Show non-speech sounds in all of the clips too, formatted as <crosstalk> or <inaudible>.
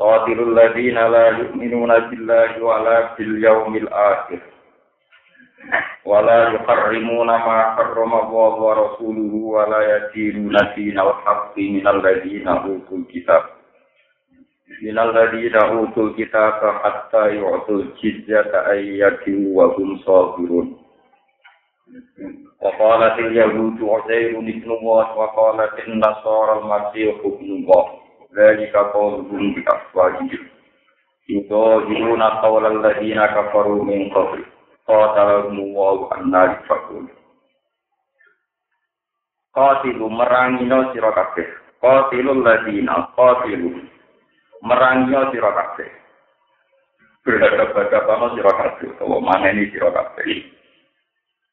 أعوذ بالله من الشيطان الرجيم قاتلوا الذين لا يؤمنون بالله ولا باليوم الآخر ولا يحرمون ما حرم الله ورسوله ولا يدينون دين الحق من الذين أوتوا الكتاب من الذين أوتوا الكتاب حتى يعطوا الجزية أن يد وهم صاغرون وقالت اليهود عزير ابن الله وقالت النصارى المسيح ابن الله Dalika qawluhum bi afwahihim. Ido yuruna qawlal ladina kafaru min qabli. Qatalahum wa anna yafakun. Qatilu merangino sira kabeh. Qatilul ladina qatilu. Merangino sira kabeh. Berhadap-hadapan sira kabeh. Kalau mana ini sira kabeh.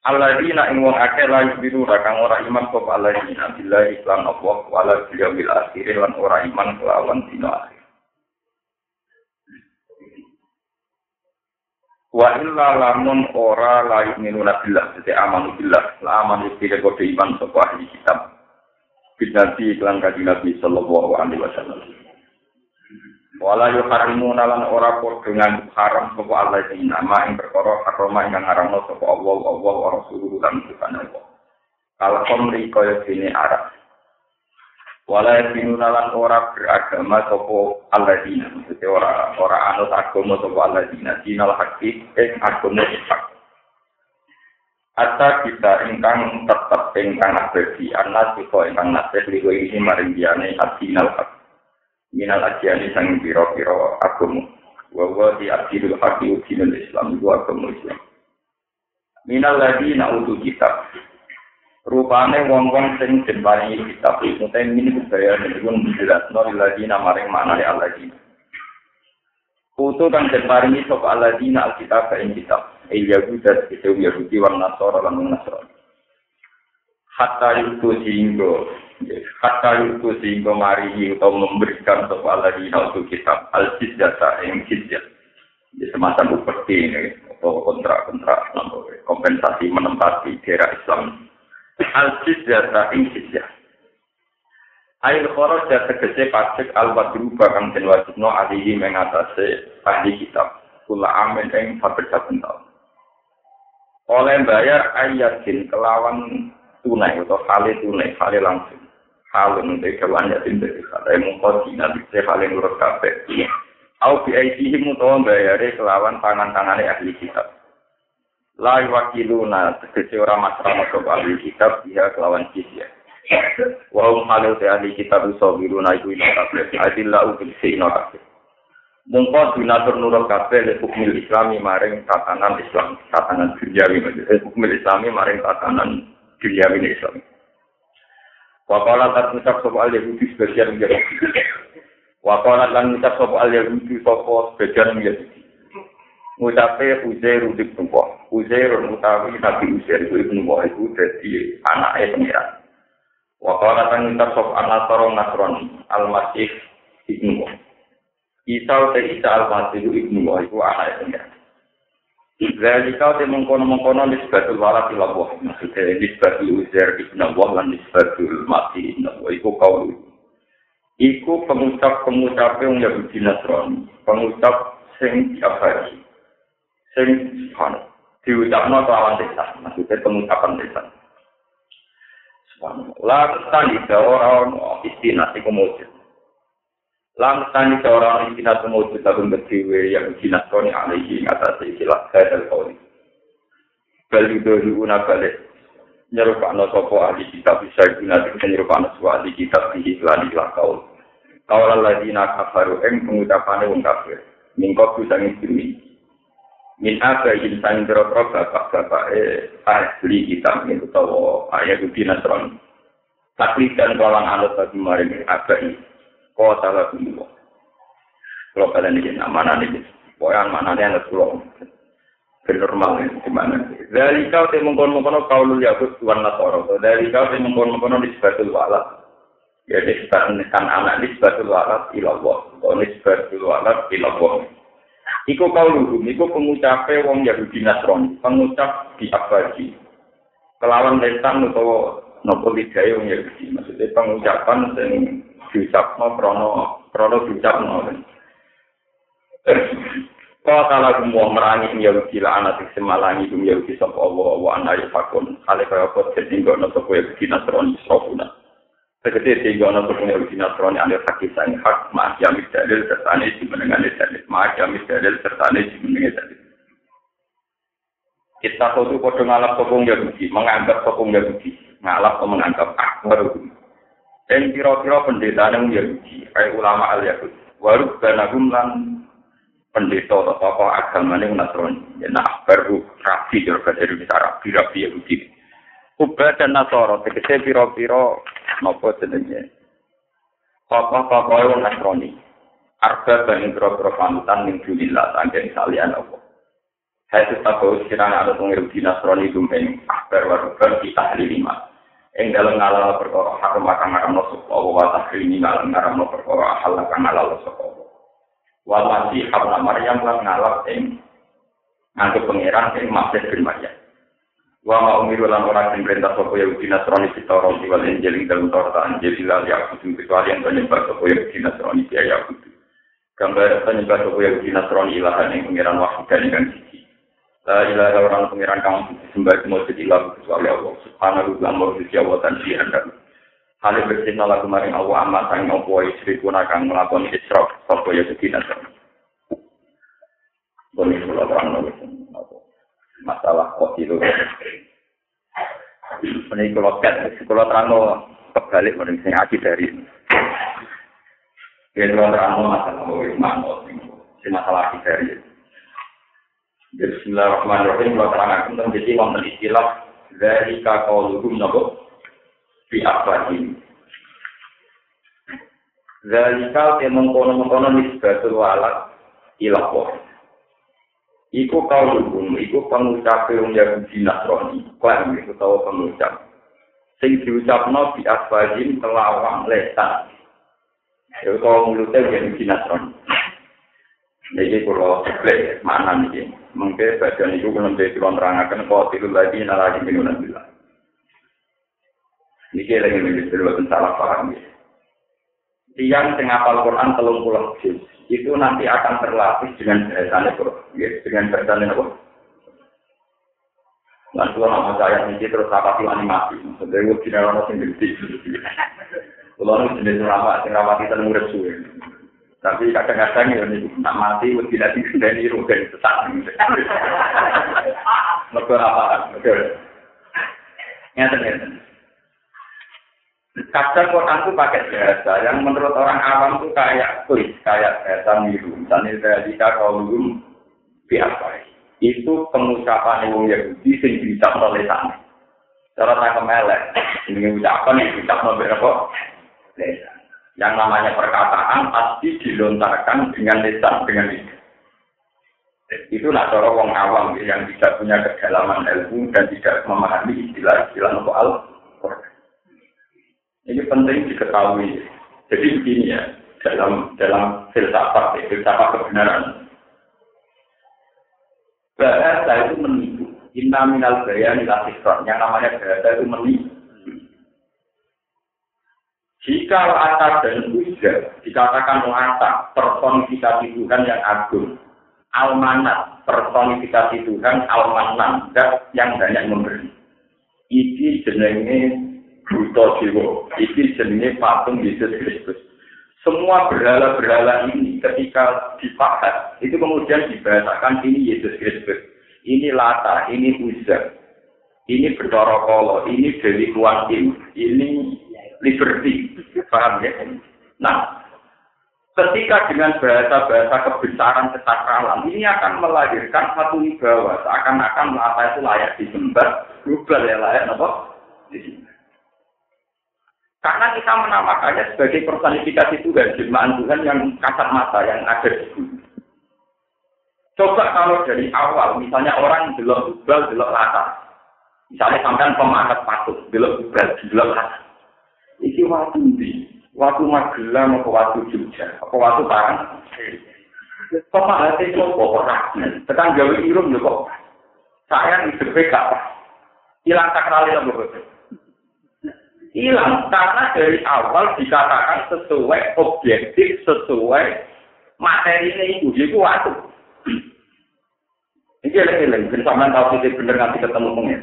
Alladzina ing wong akeh la yubiru kang ora iman sapa alladzina billahi lan Allah wala bil akhir lan ora iman kelawan dina akhir. Wa illa lamun ora la yu'minu billah dadi amanu billah la amanu billah kode iman sapa ahli kitab. Bidati iklan kanjeng Nabi sallallahu alaihi wasallam. Wala yuharimu nalan ora dengan haram sapa Allah ing nama ing perkara haram ingkang haramno sapa Allah Allah wa rasuluhu lan Tuhan Allah. Kal komri kaya dene Arab. Wala yuharimu nalan ora beragama sapa Allah dina. Maksudnya ora ora anut agama sapa Allah dina. Dinal hakik ing agama hak. Ata kita ingkang tetep ingkang abadi anas sika ingkang nasih liku ini maring diane adinal. Minal ajiani sang piro-piro agama wa wa di adilul haqi udinul islam itu agama islam minal lagi nautu kitab rupane wong-wong sing jembani kitab itu ten ini budaya niku dijelasno lagi namaring manane alladzina Kutu kang jembani sop alladzina alkitab ing kitab il yahuda itu yahudi wan nasara lan nasara hatta itu sehingga hatta itu sehingga mari atau memberikan kepada di untuk kitab al jizyata yang semacam upeti ini atau kontrak-kontrak kompensasi menempati daerah Islam. Al jizyata yang jizyah Ail kharaj ya tegese pajak al wadru bakang den wajibno alihi mengatasi ahli kitab. Kula amin ing saben-saben taun. Oleh bayar ayatin kelawan tunai atau hale tunai hale langsung hale nanti kawan ya tindak ada yang mau nanti saya hale nurut kafe au bi aidihim utawa bayare kelawan tangan-tangane ahli kitab. La wakiluna tegese ora masrama ke ahli kitab dia kelawan jizya. Wa hum halu ahli kitab sabiruna iku ina kabeh. Adilla ubil ina kabeh. Mungko dinatur nurut kabeh le hukum islami maring tatanan islam tatanan duniawi. Maksudnya hukum islami maring tatanan dunia ini Islam. Wakola tak ngucap sopo al Yahudi sebagian Yahudi. Wakola tak ngucap sopo al Yahudi sopo sebagian Yahudi. Ngucapnya Uzair Udib Nubuah. Uzair Nubuah Nabi Uzair Udib Nubuah itu jadi anak Esmira. Wakola tak ngucap sopo al Nasoro Nasroni Al-Masih Ibn Nubuah. Isa Uta Isa Al-Masih Ibn Nubuah itu anak Esmira. Dari kau te mengkono mengkono nisbatul warat ila Allah. Maksudnya nisbatul uzair ibn Allah dan nisbatul mati ibn Allah. Iku kau Iku pengucap-pengucap yang Yahudi Nasrani. Pengucap sing jabari. Sing subhanu. Diucapno kelawan desa. Maksudnya pengucapan desa. Subhanu. Lalu tadi orang istinah iku Lantani seorang ikhina semua juta pun berdiri yang ikhina soni alih ing atas ikhilah saya dan kau ini. Beli dohi una balik. Nyerupak no sopo ahli kitab bisa ikhina dengan nyerupak sopo ahli kitab dihiklah dihiklah kau. Kau lalai kafaru eng pengucapannya wong kafir. Mingkau bisa ngisimi. Min apa ikhina sani bapak bapak eh ahli kitab ini utawa ayah ikhina soni. Tapi dan kalang anut bagi marimu apa ini. Kota la dulu. Kalau kalian ini mana nih? Pokoknya mana nih anak pulau. normal ya, gimana? Dari kau teh mengkon mengkono kau lu yakut tuan nasoro. Dari kau teh mengkon mengkono di sebatul walat. Ya disebut kan anak di sebatul walat ilallah. Kau di sebatul walat ilallah. Iku kau luhum, iku pengucapnya wong Yahudi Nasrani, pengucap di abadi. Kelawan lesan atau nopo lidai wong Yahudi, maksudnya pengucapan yang diucapno krono krono diucapno. Kau kalah semua merangi Yahudi lah anak semalangi kum Yahudi sapa Allah wa anak fakun. Ale kaya apa jadi nggak nopo Yahudi Nasrani sopuna. Tegese tiga ana punya uji nasrani ane fakih sang hak ma jamis dalil serta ne menengane dalil ma jamis dalil serta ne menengane dalil. Kita tahu podo ngalap sopong Yahudi, menganggap sopong Yahudi, ngalap atau menganggap akbar Dan kira-kira pendeta yang Yahudi, kayak ulama al Yahudi, waru banagum lan pendeta atau tokoh agama yang Nasrani. Ya, nah, baru rapi, jadi dari rapi, rapi Yahudi. Ubah dan Nasoro, tegese piro-piro nopo jenenge. Wong Nasrani. Arba bani piro-piro panutan ning dunillah sanggen salian apa. Hai tahu sekiranya ada pengiru di Nasrani dumeng akbar warubar kita lima. Ing dalam ngalal perkara haram akan ngaram no suku Allah wa tahlimi ngalam ngaram no perkara ahal akan ngalal suku Allah. Wa masih habla Maryam lan ngalap ing nganggo pangeran ing Masih bin Maryam. Wa ma umiru lan ora sing perintah sapa ya Yahudi Nasrani kita ora wal Injil ing dalem Taurat Injil ila ya kudu kecuali yang penyembah sapa ya Yahudi Nasrani ya Yahudi. Gambar penyembah sapa ya Yahudi Nasrani ilahan ing pengiran wahid dan ingkang. La ilaha orang pengiran kamu disembah semua ilah kecuali Allah. Subhanahu wa ta'ala sisi Allah dan si anda. Hal bersih nala kemarin Allah amat sang ngopo istri pun akan melakukan israf sapa ya Yahudi Nasrani. Boleh kula terang masalah kok itu. Ini kalau kat, kalau terang kebalik mending sing aji dari. Ini kalau terang masalah mau si masalah aji dari. Bismillahirrahmanirrahim. Wa terang aku menjadi wonten istilah zalika kakau nabu fi di apa ini. Dari kau yang mengkono mengkono. Iku kau iku pengucap yang jadi dinasroni. Kau yang itu tahu pengucap. Sing diucap nabi asfajin telawang lesan. Kau mulutnya jadi dinasroni. Ini kalau cekle ya, mana ini. Mungkin bagian itu belum jadi kalau merangakan, kalau tidur lagi, ini lagi minum dan bilang. Ini dulu, salah paham ya. Tiang tengah Al-Quran telung juz itu nanti akan terlatih dengan bahasa Al-Quran. Dengan bahasa Al-Quran. Dan itu nama saya ini terus apa sih animasi? Sebenarnya gue tidak lama sendiri. Kalau nanti sendiri, kenapa? Kenapa kita nunggu resuh Tapi kadang-kadang ya nih, nak mati, gue tidak disendiri rugen sesat. Mereka apa? Nyata-nyata. Kadang Quran itu pakai bahasa yang menurut orang awam itu kayak kuis, kayak bahasa miru. Misalnya dari kaulum biasa. Itu pengucapan yang Yahudi yang bisa oleh sana. Cara saya kemelek, ini ucapan yang bisa berapa? Lesan. Yang namanya perkataan pasti dilontarkan dengan lesan, dengan lisan. Itu nak cara orang awam yang tidak punya kedalaman ilmu dan tidak memahami istilah-istilah soal. Ini penting diketahui. Jadi begini ya, dalam dalam filsafat, ya, filsafat kebenaran. Bahasa itu menipu. Inna minal bayan. Yang namanya bahasa itu menipu. Jika atas dan ujar dikatakan lata personifikasi Tuhan yang agung, almanat personifikasi Tuhan almanan yang banyak memberi. Ini jenenge Buto Jiwo. Ini jenisnya patung Yesus Kristus. Semua berhala-berhala ini ketika dipakai, itu kemudian dibahasakan ini Yesus Kristus. Ini Lata, ini Uzza, ini Betoro Kolo, ini Dewi Kuantim, ini Liberty. Paham ya? Nah, ketika dengan bahasa-bahasa kebesaran kesakralan, ini akan melahirkan satu wibawa. Seakan-akan Lata itu layak disembah, global ya layak apa? Karena kita menamakannya sebagai personifikasi Tuhan, jelmaan Tuhan yang kasat mata, yang ada di. Coba kalau dari awal, misalnya orang belok tubal, belok rata. Misalnya sampai pemakat patut, belok tubal, belok rata. iki watu ndi? Watu magelang apa watu jogja? Apa watu parang kok pak hati kok kok tekan gawe irung yo kok saya ngidepe gak pas hilang sakral itu bro hilang karena dari awal dikatakan sesuai objektif sesuai materi ini itu jadi itu waktu ini yang hilang jadi sama tahu sih bener nanti ketemu pengen.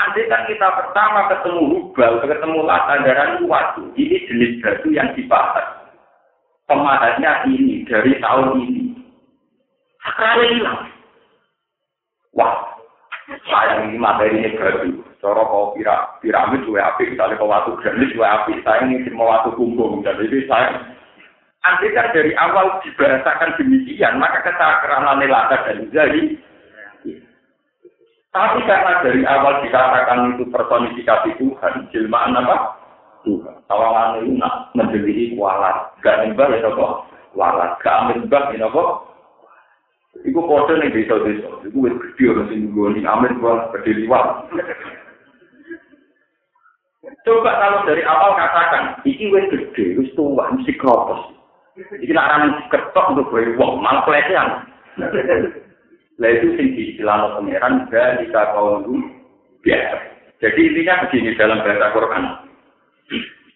Andai kan kita pertama ketemu hubal, ketemu lata darah waktu, ini jenis batu yang dibahas. Pemahatnya ini dari tahun ini. Sekarang hilang. Wah, sayang ini materi ini batu. Cara kau pira, piramid juga api, misalnya kau waktu granit juga api, saya ini semua waktu kumbung, dan ini saya Andai kan dari awal dibahasakan demikian, maka kesakaranan lata dan jadi. Tapi karena dari awal dikatakan itu personifikasi Tuhan, jelmaan apa? Tuhan. Tawalan itu nak menjelihi kualat. Gak nembah ya kok? Walat. Gak nembah ya kok? Iku kode nih desa-desa. Iku wis gede orang sing nggoni amin gua gede liwat. Coba kalau dari awal katakan, iki wis gede, wis tua, mesti kropos. Iki larang ketok untuk gue wong, malah pelecehan. Lah itu sing diistilah pangeran dari kaum biasa. Jadi intinya begini dalam bahasa Quran.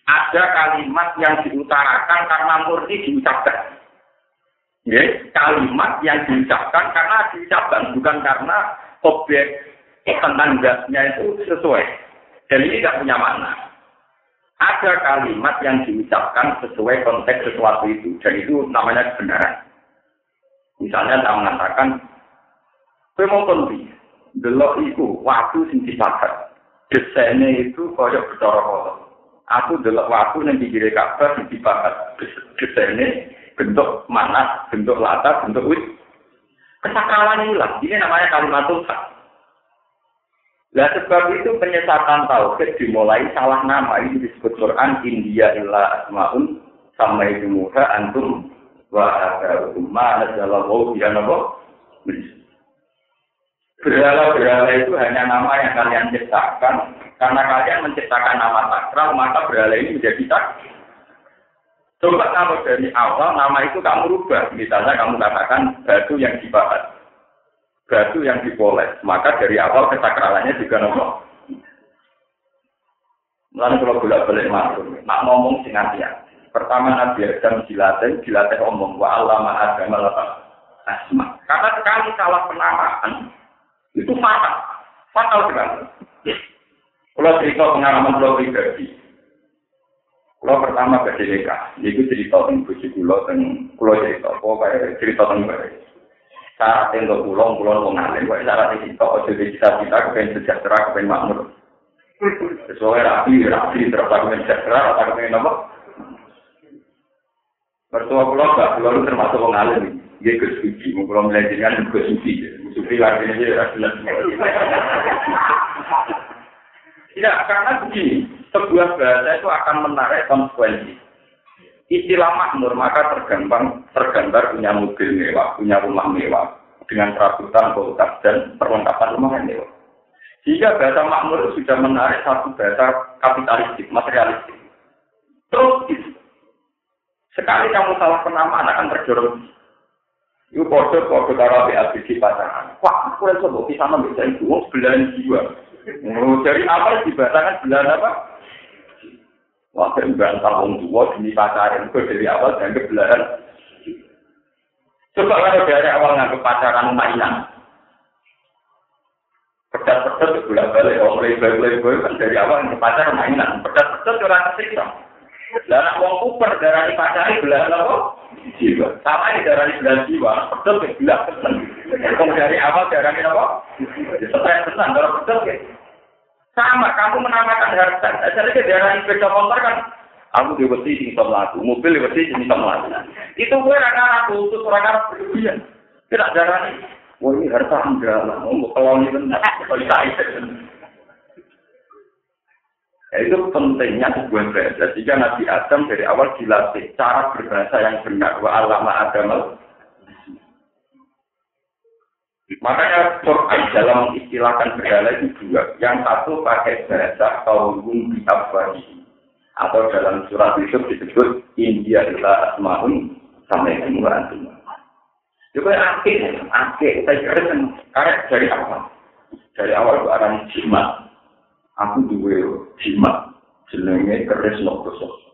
Ada kalimat yang diutarakan karena murni diucapkan. Ya, kalimat yang diucapkan karena diucapkan bukan karena objek tentang itu sesuai. Dan ini tidak punya makna. Ada kalimat yang diucapkan sesuai konteks sesuatu itu, dan itu namanya kebenaran. Misalnya saya mengatakan, saya mau konti, delok itu waktu sing dipakai. Desainnya itu kaya bicara kotor. Aku delok waktu yang dikira kabar sing dipakai. Desainnya bentuk mana, bentuk latar, bentuk wit. Kesakalan hilang. Ini namanya kalimat Tuhan. Nah sebab itu penyesatan tauhid dimulai salah nama ini disebut Quran India illa asmaun sama itu muha antum wa ma nazalallahu ya nabo Berhala-berhala itu hanya nama yang kalian ciptakan. Karena kalian menciptakan nama sakral maka berhala ini menjadi tak Coba kalau dari awal nama itu kamu rubah, misalnya kamu katakan batu yang dibahas batu yang dipoles, maka dari awal kesakralannya juga nopo. Lalu kalau bolak balik masuk, nak ngomong sing hati Pertama Nabi Adam dilatih, dilatih omong. Wa Allah lepas asma. Karena sekali salah penamaan itu fatal, fatal sekali. Kalau cerita pengalaman kalau pribadi, kalau pertama ke DDK, itu cerita tentang bujuk kulo, tentang kulo cerita, pokoknya cerita tentang syarat untuk pulang pulang wong alim kok syarat iki kok aja cita-cita kepen sejahtera kepen makmur. Sesuai rapi rapi terus kepen sejahtera atau kepen apa? Mertua pulau gak pulau termasuk wong alim. Dia ke suci mau pulau melajarkan ke suci suci lagi ini jelas tidak karena begini sebuah bahasa itu akan menarik konsekuensi istilah makmur maka tergambar tergambar punya mobil mewah, punya rumah mewah dengan perabotan, kulkas dan perlengkapan rumah yang mewah. Jika bahasa makmur sudah menarik satu bahasa kapitalistik, materialistik. Terus sekali kamu salah penamaan akan terjorong. Itu kode kode karo ABG pasangan. Wah, aku rasa mbok bisa nambah sebelah jiwa. Oh, dari apa dibahasakan sebelah apa? Waktu membantah orang tua demi pacaran itu dari awal dan kebelahan. Coba kalau dari awal nggak pacaran mainan. Pedas-pedas bolak balik, orang playboy-playboy kan dari awal nggak pacaran mainan. Pedas-pedas orang kesiksa. Anak wong kuper darah pacari belahan apa? Jiwa. Sama ini darah belahan jiwa. Pedas ke belahan. Kalau dari awal darah apa? Stres tenan, darah pedas ya. Sama, kamu menamakan harta. Jadi daerah sepeda motor kan, aku diwesi sing iso mlaku, mobil diwesi sing iso mlaku. Itu gue raka aku orang Arab berlebihan. Tidak darah ini. Wah ini harta lah, mau ini benar, kalau Ya, itu pentingnya sebuah bahasa. Jika Nabi Adam dari awal dilatih cara berbahasa yang benar. Wa alama Adam Makanya Quran dalam istilahkan berhala itu dua. Yang satu pakai bahasa kaum di Atau dalam surat Yusuf disebut India adalah asma'un sampai wa antum. Juga akhir, akhir, saya kira karena dari apa? Dari awal orang jimat, aku duwe jimat jenenge keris nokoso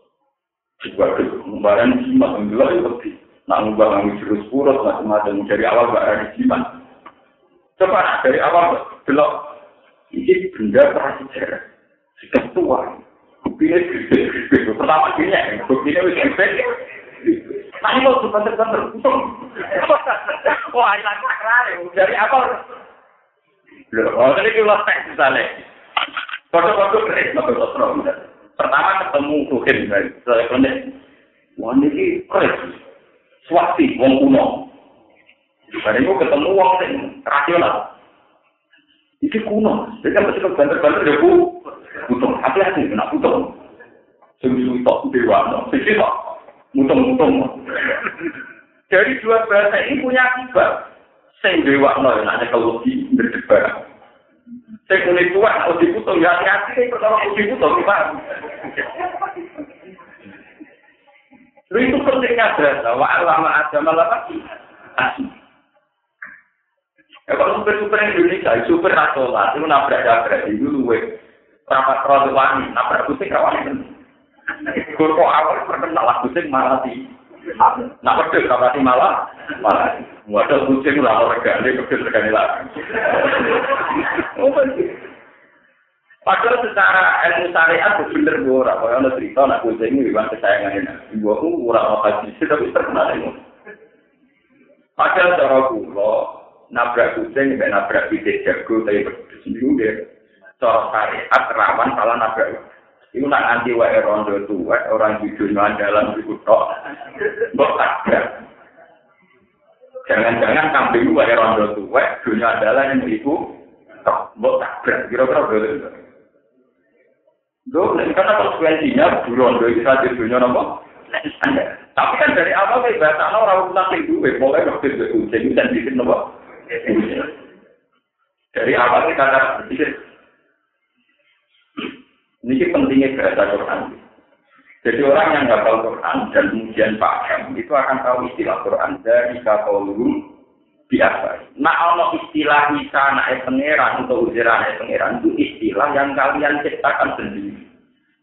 juga kembaran jimat enggak itu lebih nak ngubah ngambil jurus purus macam-macam dari awal ada jimat. Coba dari awal belok ini benda prasejarah. Sudah tua. Buktinya gede pertama gini ya buktinya wis gede Nah, ini sebentar-bentar, untung. Wah, hilang sakral Dari awal. Loh, oh, ini kita tes misalnya. Foto-foto keren, foto foto Pertama ketemu Tuhan, saya konek. Wah ini keren, swasti, wong kuno. Barang itu ketemu wong yang rasional. Ini kuno, jadi kan masih banter-banter ya bu. Butuh, hati-hati, kena butuh. Sungguh tok dewa, sisi tok, mutung-mutung. Dari dua bahasa ini punya akibat. Sing dewa, yang ada kalau di berdebar. Saya kulit tua, kalau diputung, ya hati-hati, pertama kalau diputung, gimana? Lu itu pentingnya bahasa, wa alama ada malah. Ya kalau super-super Indonesia, super nasional, itu nabrak-nabrak, itu luwe. Rapat terlalu wangi, nabrak kucing rawan. Kok awal terkenal lah kucing malah sih. Nah, pedus apa sih malah? Malah. Wadah kucing lah gani, pedus sekali lagi. Padahal secara ilmu syariat itu bener gue orang. Kalau ada cerita, nak kucing ini memang kesayangan ini. Gue aku orang mau haji, tapi terkenal ini. Padahal cara gue, nabrak kucing, nabrak bidek jago, tapi pedus juga. Cara syariat rawan salah nabrak Iku nak anti wae rondo tuwa orang jujur dalam iku tok. Mbok tabrak. Jangan-jangan kambing wae rondo tuwa dunia adalah yang iku tok. Mbok tabrak. Kira-kira boleh. Do, karena konsekuensinya rondo itu saja dunia nopo. Tapi kan dari awal kayak bahasa orang ulang itu, mulai waktu itu jadi dan bikin nopo. Dari awal kita kata ini pentingnya bahasa Quran. Jadi orang yang hafal Quran dan kemudian paham itu akan tahu istilah Quran dari kafaulum biasa. Nah, Allah istilah bisa naik pangeran atau ujiran naik pangeran itu istilah yang kalian ciptakan sendiri.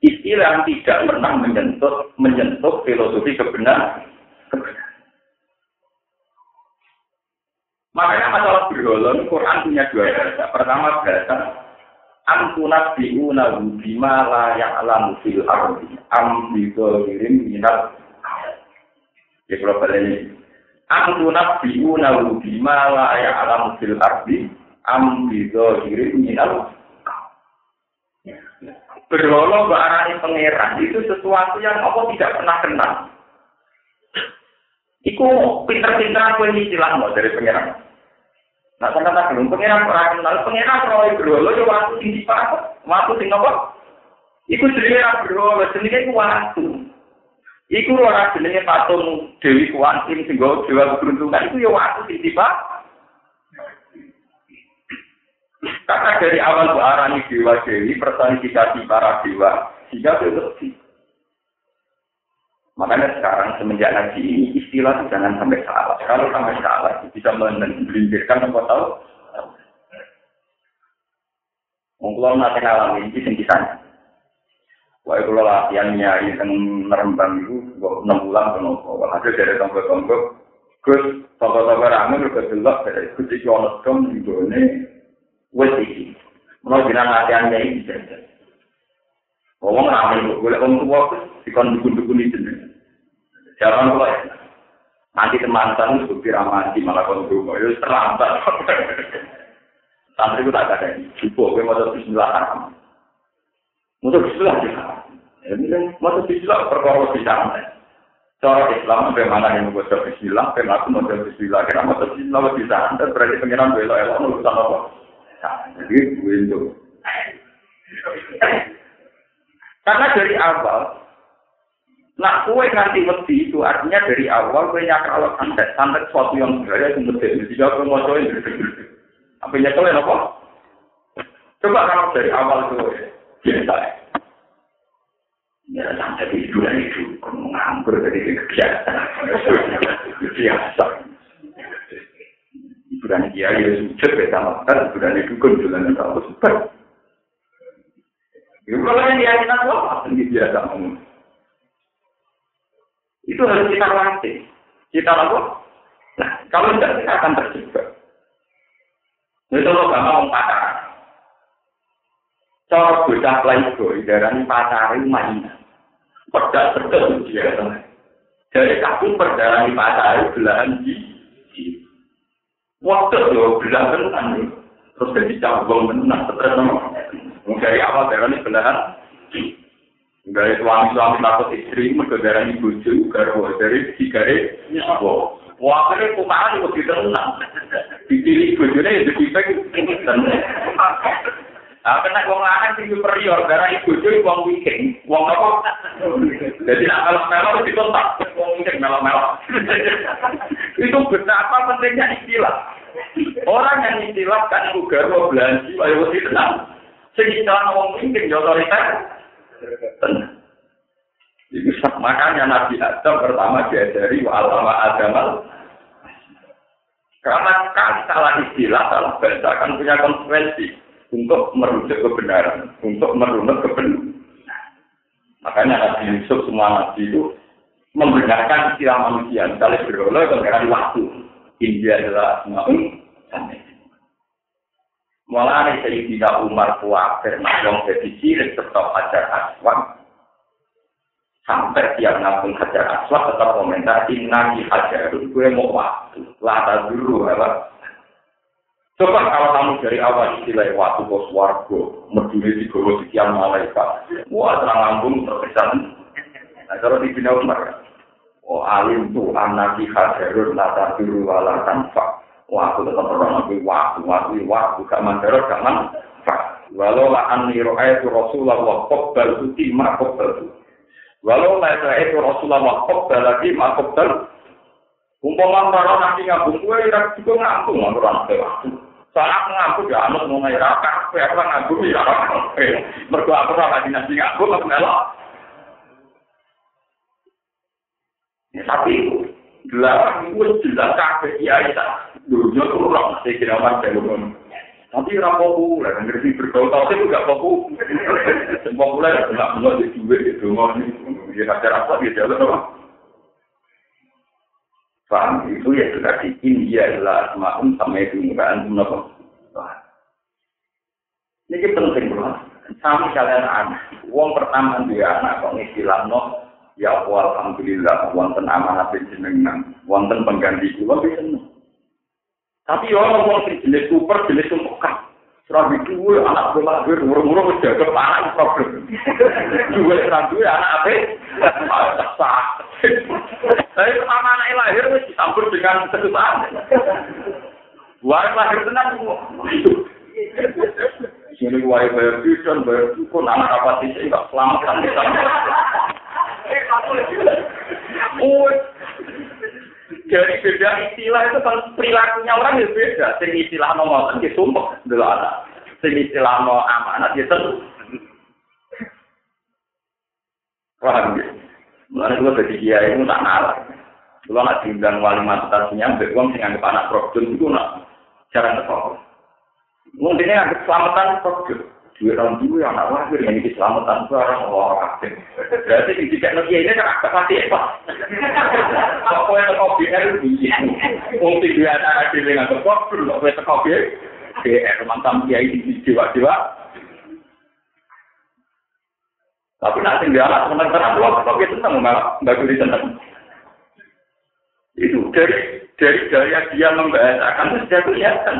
Istilah yang tidak pernah menyentuh menyentuh filosofi kebenaran. kebenaran. Makanya masalah berholon, Quran punya dua bahasa. Pertama bahasa am tunabbi'una bima la ya'lamu fil ardi. Am bi dhalirin minal ya kalau ini am tunabbi'una bima la ya'lamu fil ardi. Am bi dhalirin minal Berlolo arani pangeran itu sesuatu yang apa tidak pernah kenal. Iku pinter-pinteran kue istilah dari pangeran. Nah, sampai tak belum pengiran orang kenal, pengiran roy berolo, ya waktu sing dipakai, waktu sing apa? Iku jenenge ra berolo, jenenge iku waktu. Iku ora jenenge patung Dewi Kuantin sing go dewa keberuntungan, iku ya waktu sing dipakai. Karena dari awal Bu Arani Dewa Dewi, personifikasi para dewa, sehingga itu lebih. Makanya sekarang semenjak ngaji ini istilah itu jangan sampai salah. Kalau sampai salah bisa melindirkan apa tahu. Mungkin nanti ngalamin ini singkisan. Wah itu latihan nyari yang merembang itu enam bulan ke nopo. Hasil dari tonggo-tonggo. Gus, tonggo-tonggo rame juga jelas dari kucing yonos kom di ini. Wes iki. Mau bilang latihannya ini bisa. Ngomong rame, gue lihat orang tua, dikon dukun-dukun itu. Jangan lupa ya. Nanti teman teman itu ramadi malah kondom, itu terlambat. Santri itu tak ada. Cukup, gue mau Bismillah. Mau Bismillah ya. Ini kan mau Bismillah perkara bisa. Cara Islam bagaimana yang membuat Bismillah, bagaimana aku mau Bismillah, kira mau Bismillah bisa. Berarti pengiran belo elok urusan apa? Jadi gue itu. Karena dari awal, nak kue nganti wedi itu artinya dari awal kue nyakar kalau santet, santet sesuatu yang sebenarnya itu mesti jadi aku mau coba apa nyekelin apa? Coba kalau dari awal itu biasa. Ya, santet itu dan itu nganggur dari kegiatan biasa. Bulan kiai ya sujud ya sama kan, bulan itu kan bulan yang tahu sebab. Kalau yang diajarin apa? Ini biasa ngomong. Itu harus kita latih. Kita lakukan. Nah, kalau tidak kita akan terjebak. Itu lo gak mau pacaran. Cara bocah playboy darah pacaran mainan. Pedak pedak dia. Jadi kamu perjalanan pacaran belahan di Waktu lo belahan kan terus jadi cabang menang terus dari awal darah ini belahan dari suami-suami takut istri, mereka darah ini bucu, garwa dari tiga Wah, wah akhirnya kumahan itu lebih tenang. Dipilih bujunya ya jadi tenang. Nah, kena wong lanang sing superior, darah ibu cuy wong weekend, wong apa? Jadi nak melok-melok ditontak, wong weekend melok-melok. Itu betapa pentingnya istilah. Orang yang istilah kan juga mau belanja, ayo tenang. Sing istilah wong weekend, ya otoriter. Itu makanya Nabi Adam pertama diajari wa alama adamal. Karena kan salah istilah, salah bahasa kan punya konsekuensi untuk merujuk kebenaran, untuk merunut kebenaran. Makanya Nabi Yusuf semua Nabi itu membenarkan istilah manusia. Misalnya berolah dengan waktu. India adalah semua Mulai Sayyidina Umar kuafir, nak yang jadi cilik tetap hajar aswad. Sampai tiap nabung hajar aswad tetap komentar, inna di hajar gue mau waktu. Lata dulu, apa? Coba kalau kamu dari awal istilah waktu bos wargo, merduli di bawah sekian malaikat. Wah, terang lambung terkesan. Nah, kalau di Bina Umar, oh alim tuh anak di hajarun lata dulu wala tanpa. waktu tetap orang tapi waktu waktu waktu. Gak mandor gak man walau la aniro ayat rasulullah kok baru di makok baru walau la ayat rasulullah kok lagi makok baru umpama para nanti ngabung gue ya juga ngabung mandor nanti waktu saat ngabung gak anut mau ngirakan siapa ngabung ya berdoa berdoa lagi nanti ngabung lah Ya tapi itu, gelar itu jelas kakek iya itu. Dunia itu orang masih kira macam itu. Tapi orang populer, ngerti bergaul tahu itu gak populer. Populer nggak mau di duit itu mau di hajar apa dia jalan apa? Paham itu ya itu tadi India adalah asmaun sama itu enggak antum apa? Ini penting banget. Sama kalian anak. Uang pertama dia anak kok istilah no ya alhamdulillah wonten amanah jenengan wonten pengganti wis seneng Tapi orang ngomong sing jenis super, jenis tumpukan. Serabi duwe anak bola lahir, murung-murung wis jaga <laughs> anak problem. Duwe serabi anak apa? Sah. Tapi pertama anak lahir wis dicampur dengan kesusahan. Buat lahir tenang semua. Sini wae bayar tuition, bayar dukun, anak apa sih enggak selamat kan kita. Oh, dari beda istilah itu kan perilakunya orang itu beda. Sing istilah no ngoten ya sumpah dulu ada. Sing istilah no amanat ya tentu. Paham ya? Mulai gue jadi kiai itu tak ngalah. Kalau nak diundang wali mantasnya, mbak uang sing anggap anak problem itu nak jarang ketemu. Mungkin anggap selamatan problem. Dua tahun dulu yang yang ini selamatan barang Allah berarti di tiga negeri ini kan agak pasti apa kok yang teko BR dia ada di dengan teko belum kok teko mantan kiai di jiwa-jiwa. Tapi nanti dia anak teman-teman Allah teko BR tentang mbak Guli tentang itu dari dari gaya dia membahasakan sudah kelihatan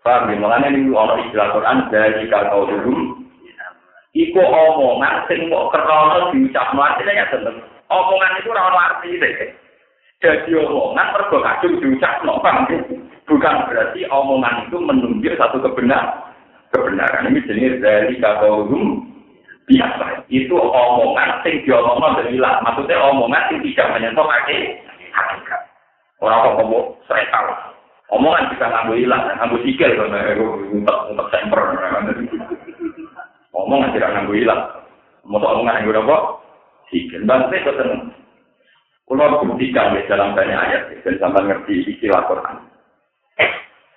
Paham ya? Makanya ini orang istilah Quran dari kau dulu. Iku omongan sing mau kerono diucap artinya ya tentu. Omongan itu orang arti deh. Jadi omongan mergo kadung diucap no Bukan berarti omongan itu menunjuk satu kebenaran. Kebenaran ini jenis dari dulu. biasa. Itu omongan sing diomongno ilang. Maksudnya omongan sing tidak menyentuh hakikat. Orang kok ngomong serekal. Omongan bisa ngambil hilang, ngambil sikil, untuk untuk semper. Omongan tidak ngambil hilang. Mau omongan udah kok sikil. Bangsa itu tenang. Kalau buktikan di dalam banyak ayat, dan sampai ngerti istilah Quran.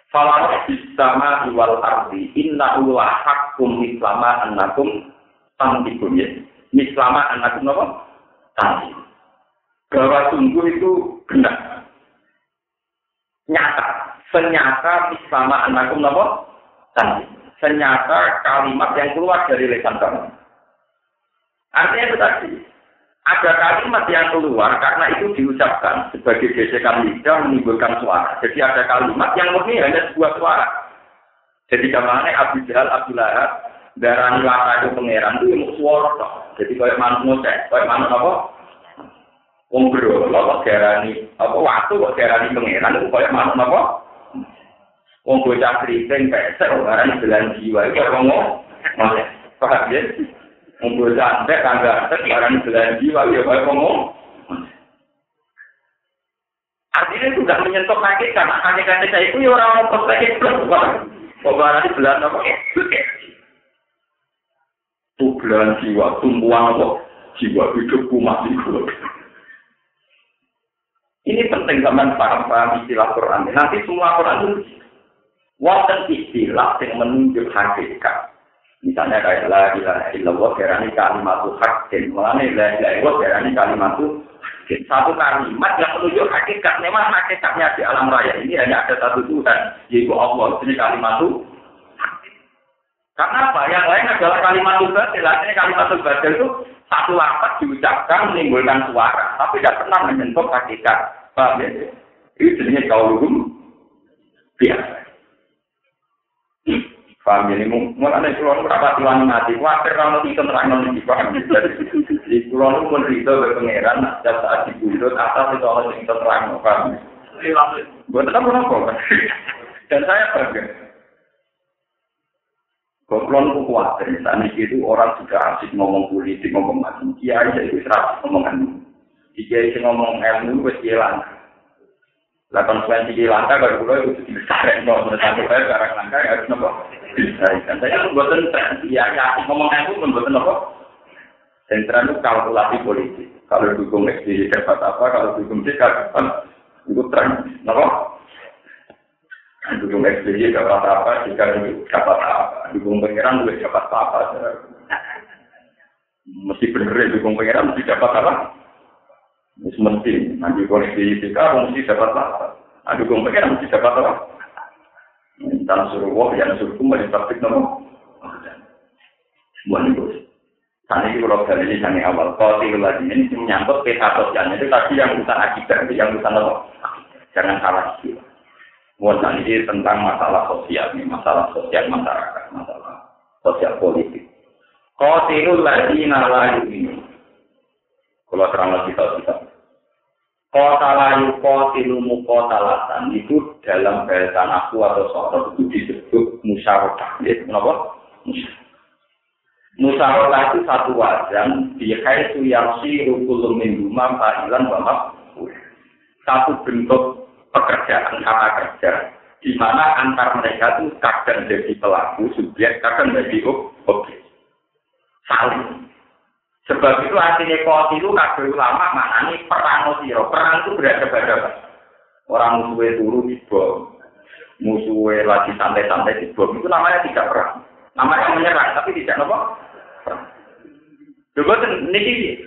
Falah bisama wal ardi inna ulah hakum islama annakum tantibun ya. Islama annakum apa? Tantibun. Bahwa sungguh itu benar. Nyata. Senyata islama annakum apa? Tantibun. Senyata kalimat yang keluar dari lesan kamu. Artinya itu tadi. Ada kalimat yang keluar karena itu diucapkan sebagai gesekan lidah menimbulkan suara. Jadi ada kalimat yang murni hanya sebuah suara. Jadi ke mana Abu Jahal, Abu Lahab, darah lata itu pangeran itu mau suara. Jadi kayak ngoceh, kayak manut apa? Wong bro, apa darani apa waktu kok darani pangeran itu kayak manut apa? Wong bocah keriting pesek, orang belan jiwa itu apa ngomong? Paham ya? Ngumpul santet, tangga santet, barang belan jiwa, ya kayak ngomong. Artinya tidak menyentuh kaki, karena saya itu ya orang sakit plus, kok barang belan apa? Itu belan jiwa, tumpuan apa? Jiwa hidupku mati. Ini penting zaman paham-paham istilah Quran. Nanti semua Quran itu wonten istilah yang menunjuk hakikat. Misalnya kayak la ilaha illallah kerani kalimat hakin. Mulane la ilaha illallah kerani kalimat hakin. Satu kalimat yang menunjuk hakikat. Memang hakikatnya di alam raya ini hanya ada satu Tuhan, yaitu Allah. Ini kalimat Karena apa? Yang lain adalah kalimat batil. Artinya kalimat batil itu satu lapat diucapkan menimbulkan suara, tapi tidak pernah menyentuh hakikat. Paham ya? Ini jenisnya kau hukum biasa. Paham ini, mulai kulon berapa tuan mati, khawatir kalau itu terang nanti paham. Di kulon pun itu berpengeran, setiap saat dibundut atas itu Allah yang terang, paham. Buat apa apa? Dan saya bangga. Kulon pun khawatir, misalnya itu orang sudah asik ngomong politik, ngomong macam, kiai itu serap ngomongan. Kiai ngomong ilmu, wes hilang. Lah konsekuensi di langka kalau pulau itu dibesarkan kalau menurut saya barang langka ya harus nopo. Dan saya pun buatan ya ya ngomong aku pun buatan nopo. Sentra itu kalkulasi politik. Kalau dukung SBY dapat apa, kalau dukung C dapat itu tren, nopo. Dukung SBY dapat apa, jika dapat apa, dukung pengiran juga dapat apa. Mesti bener ya dukung pengiran mesti dapat apa. Ini mesti, nanti koneksi fisika, mesti dapat apa? Aduh, gue pengen mesti dapat apa? Tanah suruh wah, ya suruh kembali praktik ini bos. Saat ini kalau dari ini yang awal, kalau tiga lagi ini menyangkut peta sosialnya itu tadi yang bukan akibat, yang bukan apa? Jangan salah sih. Buat ini tentang masalah sosial, masalah sosial masyarakat, masalah sosial politik. Tiga lagi nalayu ini. Kalau terang lagi kita kita. Kota layu kota latan itu dalam bahasa aku atau soal itu disebut musyawarah. Ya, kenapa? Musyawarah itu satu wajan di itu yang si rukulum minggu fa'ilan wa Satu bentuk pekerjaan kata kerja di mana antar mereka itu kadang jadi pelaku subjek, kadang jadi objek. Saling. Sebab itu artinya itu kabeh ulama maknanya perang siro. Perang itu berada-ada. Orang musuhnya turu di bom. Musuhnya lagi santai-santai di bom. Itu namanya tidak perang. Namanya menyerang, tapi tidak apa? Coba ini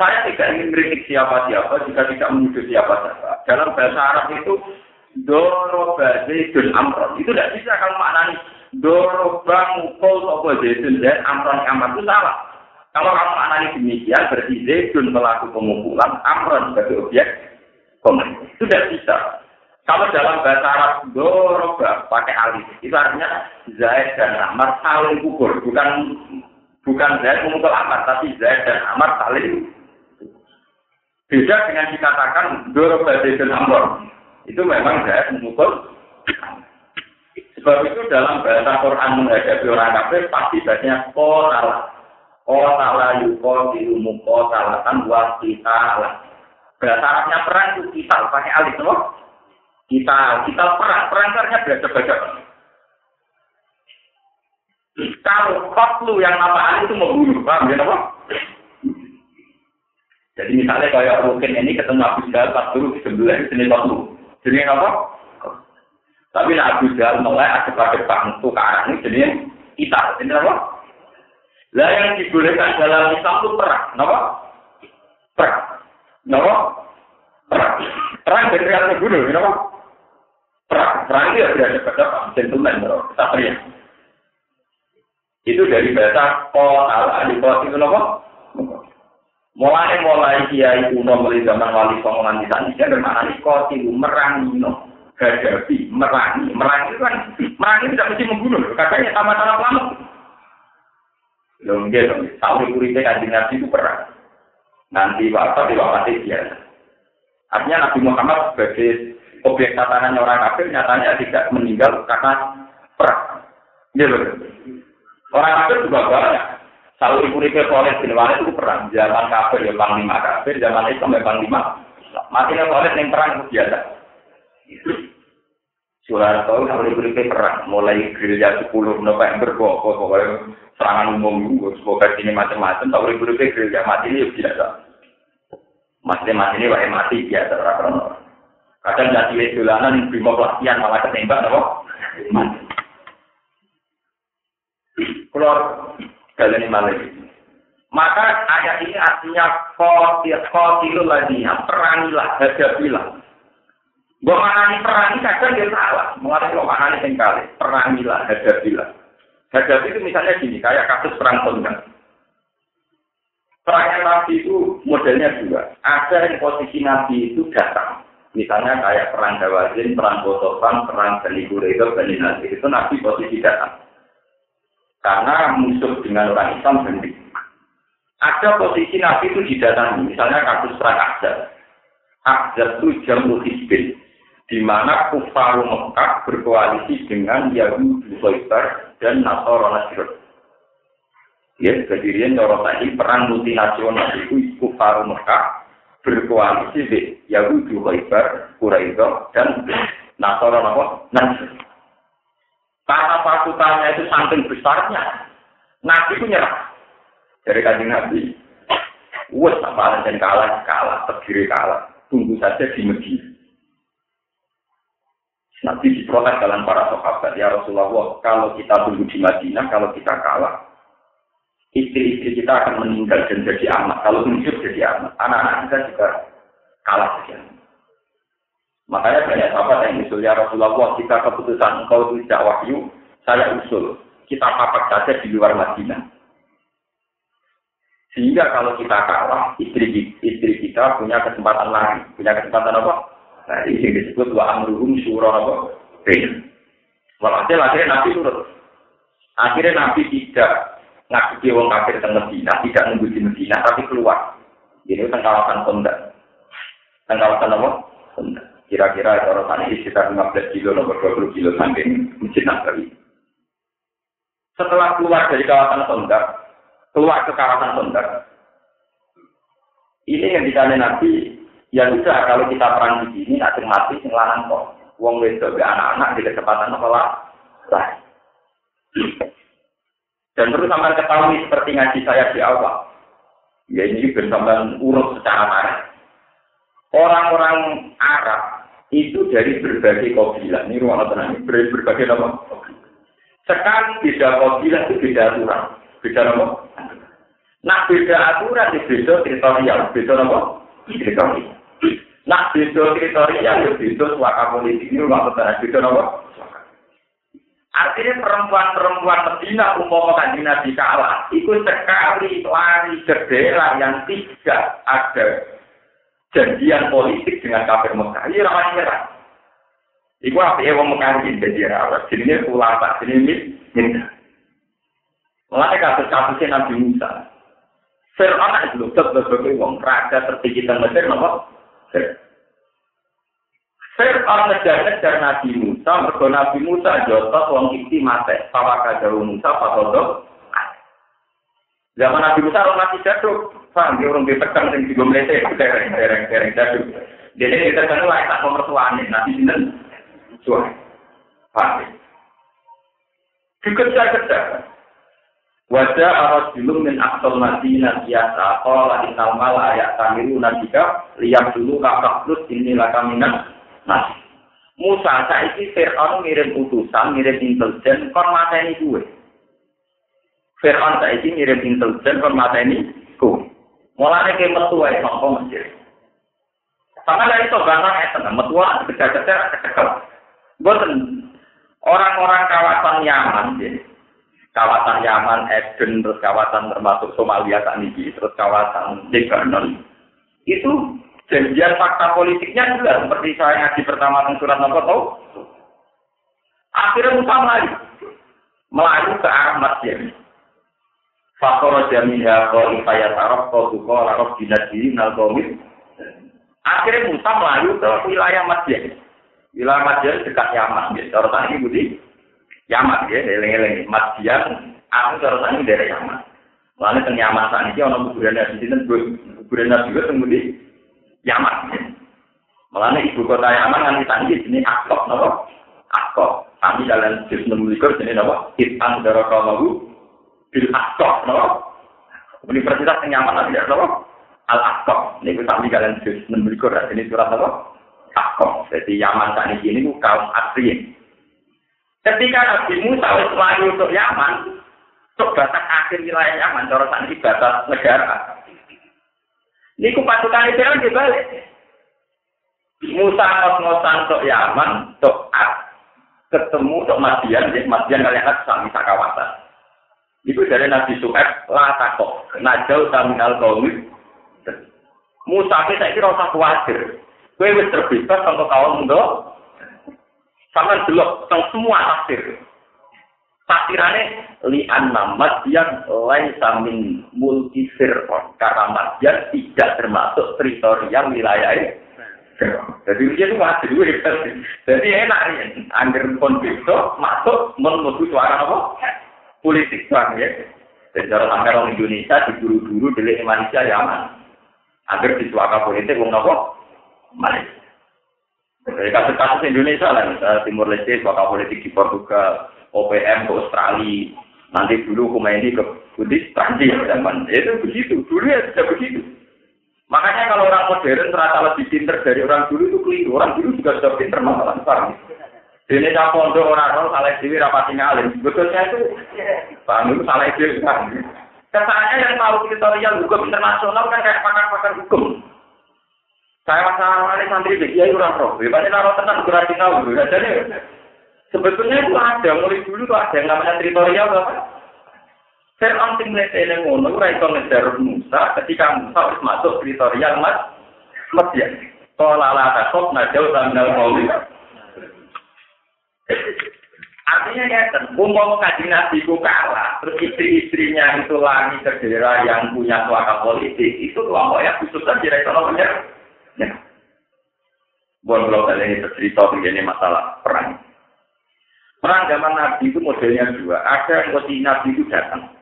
saya tidak ingin kritik siapa-siapa jika tidak menuduh siapa-siapa. Dalam bahasa Arab itu doroba zaidun amron. Itu tidak bisa kalau maknanya doroba mukul sopo zaidun dan amron amron itu salah. Kalau kamu anali demikian, berarti Zaidun melaku pengumpulan, Amron sebagai objek komunikasi. Itu tidak bisa. Kalau dalam bahasa Arab, doroba pakai alif, itu artinya Zaid dan Amar saling ukur. Bukan bukan Zaid memukul Amar, tapi Zaid dan Amar saling Beda dengan dikatakan doroba Zaid dan Amr. Itu memang Zaid memukul Sebab itu dalam bahasa Quran menghadapi orang kafir pasti banyak koral Kota layu kota ilmu kota latan buat kita. Bahasa Arabnya perang itu kita pakai alif loh. Kita kita perang perang karena baca. Kalau kotlu yang nama alif itu membunuh, paham ya apa? Jadi misalnya kayak mungkin ini ketemu Abu Jahal pas dulu di sebelah sini kotlu. Jadi apa? Tapi nak Abu Jahal mulai ada pada bangku ke arah ini jadi kita. Ini apa? Lah yang dibolehkan dalam Islam itu perang, kenapa? Perang, kenapa? Perang, perang dari atas gunung, kenapa? Perang, perang itu ya berada pada gentleman, kesatria. Itu dari bahasa kota, di kota itu kenapa? Mulai mulai kiai kuno mulai zaman wali songo nganti tadi, dia bermakna ini kota itu merangi, no. Hadapi, merangi, merangi itu kan, merangi tidak mesti membunuh, katanya sama-sama lama. Belum dia dong, tahu kuripe kanjeng Nabi itu perang. Nanti bapak di mati biasa. Artinya Nabi Muhammad sebagai objek tatanan orang kafir nyatanya tidak meninggal karena perang. Dia betul. Orang kafir juga banyak. Kalau ibu Rike Khalid bin Walid itu perang. Zaman kafir ya panglima kafir, zaman Islam ya panglima. Matinya Khalid yang perang itu biasa. Tahu kalau ibu Rike perang. Mulai gerilya 10 November kok, pokoknya serangan umum semoga ini macam-macam tak boleh buru ya mati ini biasa mati mati ini wae mati biasa orang kadang jadi dolanan primo pelatihan malah ketembak apa mati keluar kalian malah maka ayat ini artinya kotil kotilul lagi perangilah hadapilah Gue maknani perangi kadang dia salah. Mengenai lo maknani yang kali. Perangilah, hadapilah. Hajat itu misalnya gini, kayak kasus perang Tonggak. Perang Nabi itu modelnya dua. Ada yang posisi Nabi itu datang. Misalnya kayak perang Dawazin, perang Botopan, perang Bani Quraidah, Bani Nasir. Itu Nabi posisi datang. Karena musuh dengan orang Islam sendiri. Ada posisi Nabi itu didatangi. Misalnya kasus perang Ahzab. Ahzab itu jamu hizbin di mana kufar Mekah berkoalisi dengan Yahudi Khaybar dan Nasara Nasir. Ya, kejadian cara tadi perang multinasional itu kufar Mekah berkoalisi dengan Yahudi Khaybar, Quraisy dan Nasara Nasir. Karena pasukannya itu saking besarnya, Nabi itu nyerah. Dari kajian Nabi, Wes apa dan kalah, kalah, terdiri kalah. Tunggu saja di Medina. Nabi diprotes dalam para sahabat, ya Rasulullah, kalau kita tunggu di Madinah, kalau kita kalah, istri-istri kita akan meninggal dan jadi anak. Kalau hidup jadi anak, anak-anak kita juga kalah saja. Makanya banyak sahabat yang usul, ya Rasulullah, kita keputusan engkau tidak wahyu, saya usul. Kita papak saja di luar Madinah. Sehingga kalau kita kalah, istri istri kita punya kesempatan lagi. Punya kesempatan apa? Nah, ini disebut wa amruhum syura apa? Bain. Walhasil akhirnya Nabi turut. Akhirnya Nabi tidak ngaji wong kafir teng Medina, tidak nunggu di Medina, tapi keluar. Jadi teng kawasan Kondak. Teng kawasan apa? Kondak. Kira-kira orang tadi sekitar 15 kilo, nomor 20 kilo samping Masjid Nabawi. Setelah keluar dari kawasan Kondak, keluar ke kawasan Kondak, ini yang ditanya Nabi, Ya sudah kalau kita perang di sini ada mati lanang kok. Wong wedok anak-anak di kecepatan apa lah. Dan perlu sampai ketahui seperti ngaji saya di awal. Ya ini bersama urut secara marah. Orang-orang Arab itu dari berbagai kabilah. Ini ruang tenang, dari berbagai nama. Sekarang beda kabilah itu beda aturan. Beda nama. Nah beda aturan di beda teritorial. Beda nama. Teritorial. Nah, beda kriteria ya beda suaka politik ini rumah petani beda nopo. Artinya perempuan-perempuan Medina umpama kanjeng Nabi kalah, itu sekali lari ke daerah yang tidak ada janjian politik dengan kafir Mekah. Ini ramai nyerah. Iku apa ya wong Mekah ini jadi rawat. Jadi ini ulama, jadi ini minta. Mulai kasus-kasusnya Nabi Musa. Fir'aun itu loh, sebab wong raja tertinggi dan Mesir, nopo Fir'aun ngejar-ngejar Nabi Musa, mergo Nabi Musa jotos wong iki mate, pawaka jauh Musa pakodok. Zaman Nabi Musa orang mati jaduk, paham dia orang ditekan yang juga melete, dereng dereng dereng jaduk. Jadi ditekan lah tak nomor tuane, nanti sinten suami. Paham? Dikejar-kejar. Wajah arus dulu min aksol madinah biasa. Kalau innal mala ayat tamiru nabika lihat dulu kakak terus inilah kaminan nasi. Musa saiki Fir'aun ngirim utusan, ngirim intelijen, kon mateni gue. Fir'aun saiki ngirim intelijen, kon mateni gue. Mulane ke metu ae sangka Mesir. Sama dari itu bangsa itu, metu ae kejar-kejar. Boten orang-orang kawasan Yaman, jadi kawasan Yaman, Eden, terus kawasan termasuk Somalia saat terus kawasan Lebanon. Itu janjian fakta politiknya juga seperti saya ngaji pertama tentang surat nomor tahu. Akhirnya Musa melayu, melayu ke arah masjid. Fakor jaminha ko ifaya tarok ko tuko larok dinadi nal Akhirnya Musa melayu ke wilayah masjid. Wilayah masjid dekat Yaman. Cara tadi budi Yaman ya, eling-eling Madian, aku terus ini dari Yaman. Lalu teng Yaman saat ini orang kuburan Nabi itu kuburan Nabi tunggu di Yaman. Malah ibu kota Yaman kan kita ini Akok, nopo Akok. Kami jalan jus menulikur sini nopo Itang darah kamu bil Akok, nopo Universitas yang Yaman nanti ya nopo Al. Ini kita kami jalan jus menulikur ini surat nopo Akok. Jadi Yaman saat ini itu kaum asli. Ketika Nabi Musa wis melayu untuk Yaman, untuk batas akhir wilayah Yaman, cara ini batas negara. Niku pasukan kan dibalik. Musa ngos-ngosan untuk Yaman, untuk ketemu untuk Madian, Madian kalian kan sami kawasan. Itu dari Nabi Su'eb, la takok, najau taminal kaumit. Musa kita ini rasa khawatir. Kue wis terbebas untuk kaum untuk sama delok tentang semua tafsir. Tafsirannya li anna madyan lain samin multi firqon. Karena madyan tidak termasuk teritorial wilayah Jadi dia itu dua Jadi enak ya. Pun bisa masuk menuju suara apa? Politik bang ya. Jadi cara sampai orang Indonesia diburu-buru delik Malaysia ya aman. Agar di suaka politik wong apa? Malaysia. Dari kasus-kasus Indonesia lah, misalnya Timur Leste, bakal politik di Portugal, OPM ke Australia, nanti dulu ini ke Budi, Prancis, zaman itu begitu, dulu ya sudah begitu. Makanya kalau orang modern ternyata lebih pinter dari orang dulu itu keliru, orang dulu juga sudah pinter masalah besar. Ini tak pondok orang orang salah dewi rapat tinggalin, betulnya itu, paham salah dewi kan. Kesannya yang tahu teritorial hukum internasional kan kayak pakar-pakar hukum. Saya masalah ini santri bagi ya kurang roh. Hebatnya naruh tenang kurang tahu. Jadi sebetulnya itu ada mulai dulu tuh ada yang namanya teritorial apa? Fir'aun sing ini ngono ora iso ngejar Musa ketika Musa harus masuk teritorial Mas Mesir. Qala la takut najau tanggal mauli. Artinya ya, umpama kaji nabi ku kalah, terus istri-istrinya itu lagi ke daerah yang punya suaka politik, itu kelompok ya khusus saja ekonominya Ya. Buat kalau kalian ini bercerita mengenai masalah perang. Perang zaman Nabi itu modelnya dua. Ada yang posisi Nabi itu datang.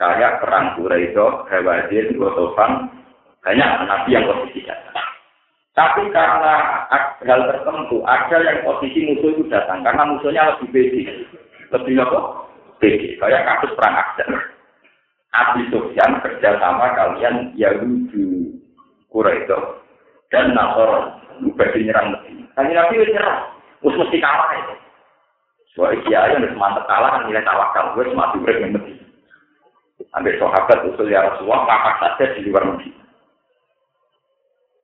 Kayak perang Quraisy, Hawazin, Gotofan. Banyak Nabi yang datang. Tapi karena hal tertentu, ada yang posisi musuh itu datang. Karena musuhnya lebih bedi. Lebih apa? Bedi. Kayak kasus perang Akbar. Abi kerja sama kalian Yahudi Quraisy dan Nasor bagi nyerang Medina. Kali Nabi nyerang, wis mesti kalah itu. Soalnya kiai yang mantep kalah nilai tawakal, gue urip yang Medina. Ambil sahabat usul ya Rasulullah, papak saja di luar Medina.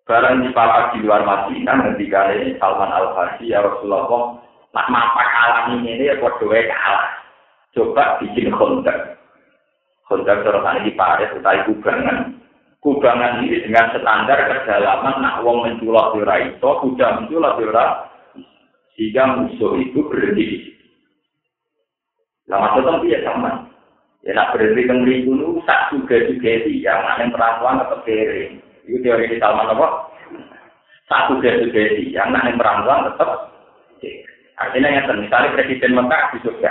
Barang di papak di luar Madinah, ketika ini Salman Al Farsi ya Rasulullah, nak mapak kalah ini ya buat dua kalah. Coba bikin kontak. Kontak terus di Paris, utai kubangan kubangan ini dengan standar kedalaman nak wong menculok di ora iso, kuda menculok di ora sehingga musuh itu berhenti di situ. Lah maksudnya dia sama. Ya nak berhenti ke mriku nu tak juga juga ya yang perempuan atau kere. Itu teori di Salman apa? Satu dari sugesti yang nanti merangkulang tetap. Artinya yang misalnya Presiden Mekah di Jogja.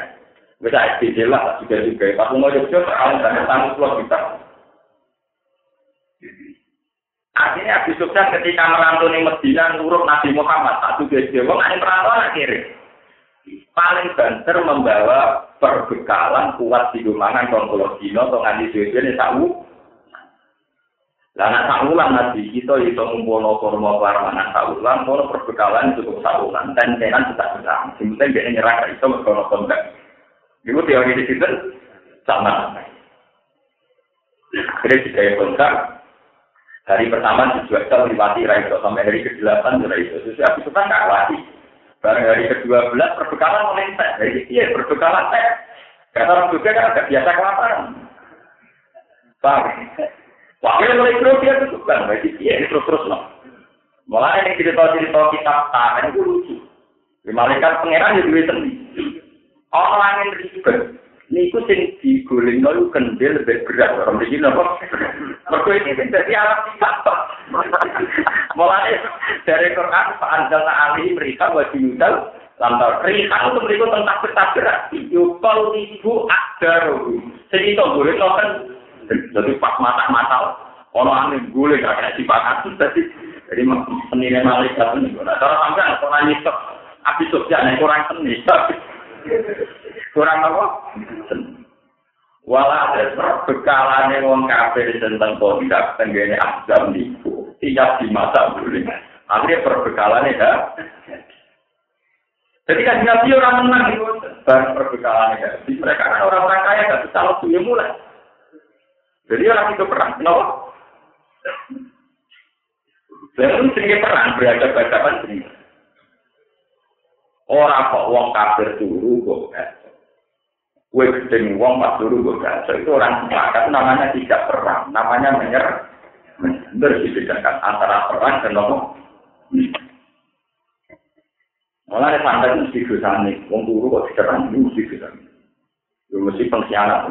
Bisa SDJ lah, juga juga. Pak mau Jogja, terang dan tamu pulau kita. Artinya Abu Sufyan ketika merantuni Medina nurut Nabi Muhammad satu dari wong ane merantau akhirnya paling banter membawa perbekalan kuat di rumangan kongkolo dino atau nganti suwe-suwe tahu lah nak saulan nabi kita itu ngumpul kurma warmanan saulan kalau perbekalan cukup saulan dan tenan tetap besar sebetulnya dia nyerah itu berkono kontak. Itu teori di situ sama. Akhirnya jika kontak hari pertama dijual melewati Raiso sampai hari ke-8 Raiso sesuai aku suka nggak lagi. Barang hari ke-12 perbekalan teh jadi iya perbekalan teh kata orang juga kan agak biasa kelaparan. Pak, Wakil mulai grogi ya itu kan, berarti iya terus terus loh. Mulai ini cerita cerita kitab tangan itu lucu. Di malaikat pangeran ya duit sendiri. Orang yang ribet, niku sing diguling nol kendil lebih berat orang begini nopo. Mereka ini jadi alat sifat. Mulai dari Quran Pak Anjalna Ali mereka wajib yudal lantar rihan itu mereka tentang bertabrak. Yukol ibu akdaru. Jadi itu boleh kan jadi pas mata-mata, orang aneh gue gak kena sipakan jadi jadi penilai malaikat ini. Nah, kalau sampai orang nyisok, abis sosial kurang seni, <laughs> kurang apa? Walau ada bekalane wong kafir tentang kondak tenggene azam niku tiap di masa boleh. Akhirnya perbekalannya ya. Jadi kan Nabi orang menang itu, perbekalannya ya. Mereka kan orang-orang kaya gak bisa waktu mulai. Jadi orang itu perang, kenapa? Lalu sering perang berhadapan-hadapan sering. Orang kok wong kafir turu kok Kue gedeng wong pas turu kok itu orang sepakat namanya tidak perang, namanya menyerah. Benar dibedakan antara perang dan nopo. Malah ada santai mesti dosane, wong turu kok diserang mesti dosane. Yo mesti pengkhianat,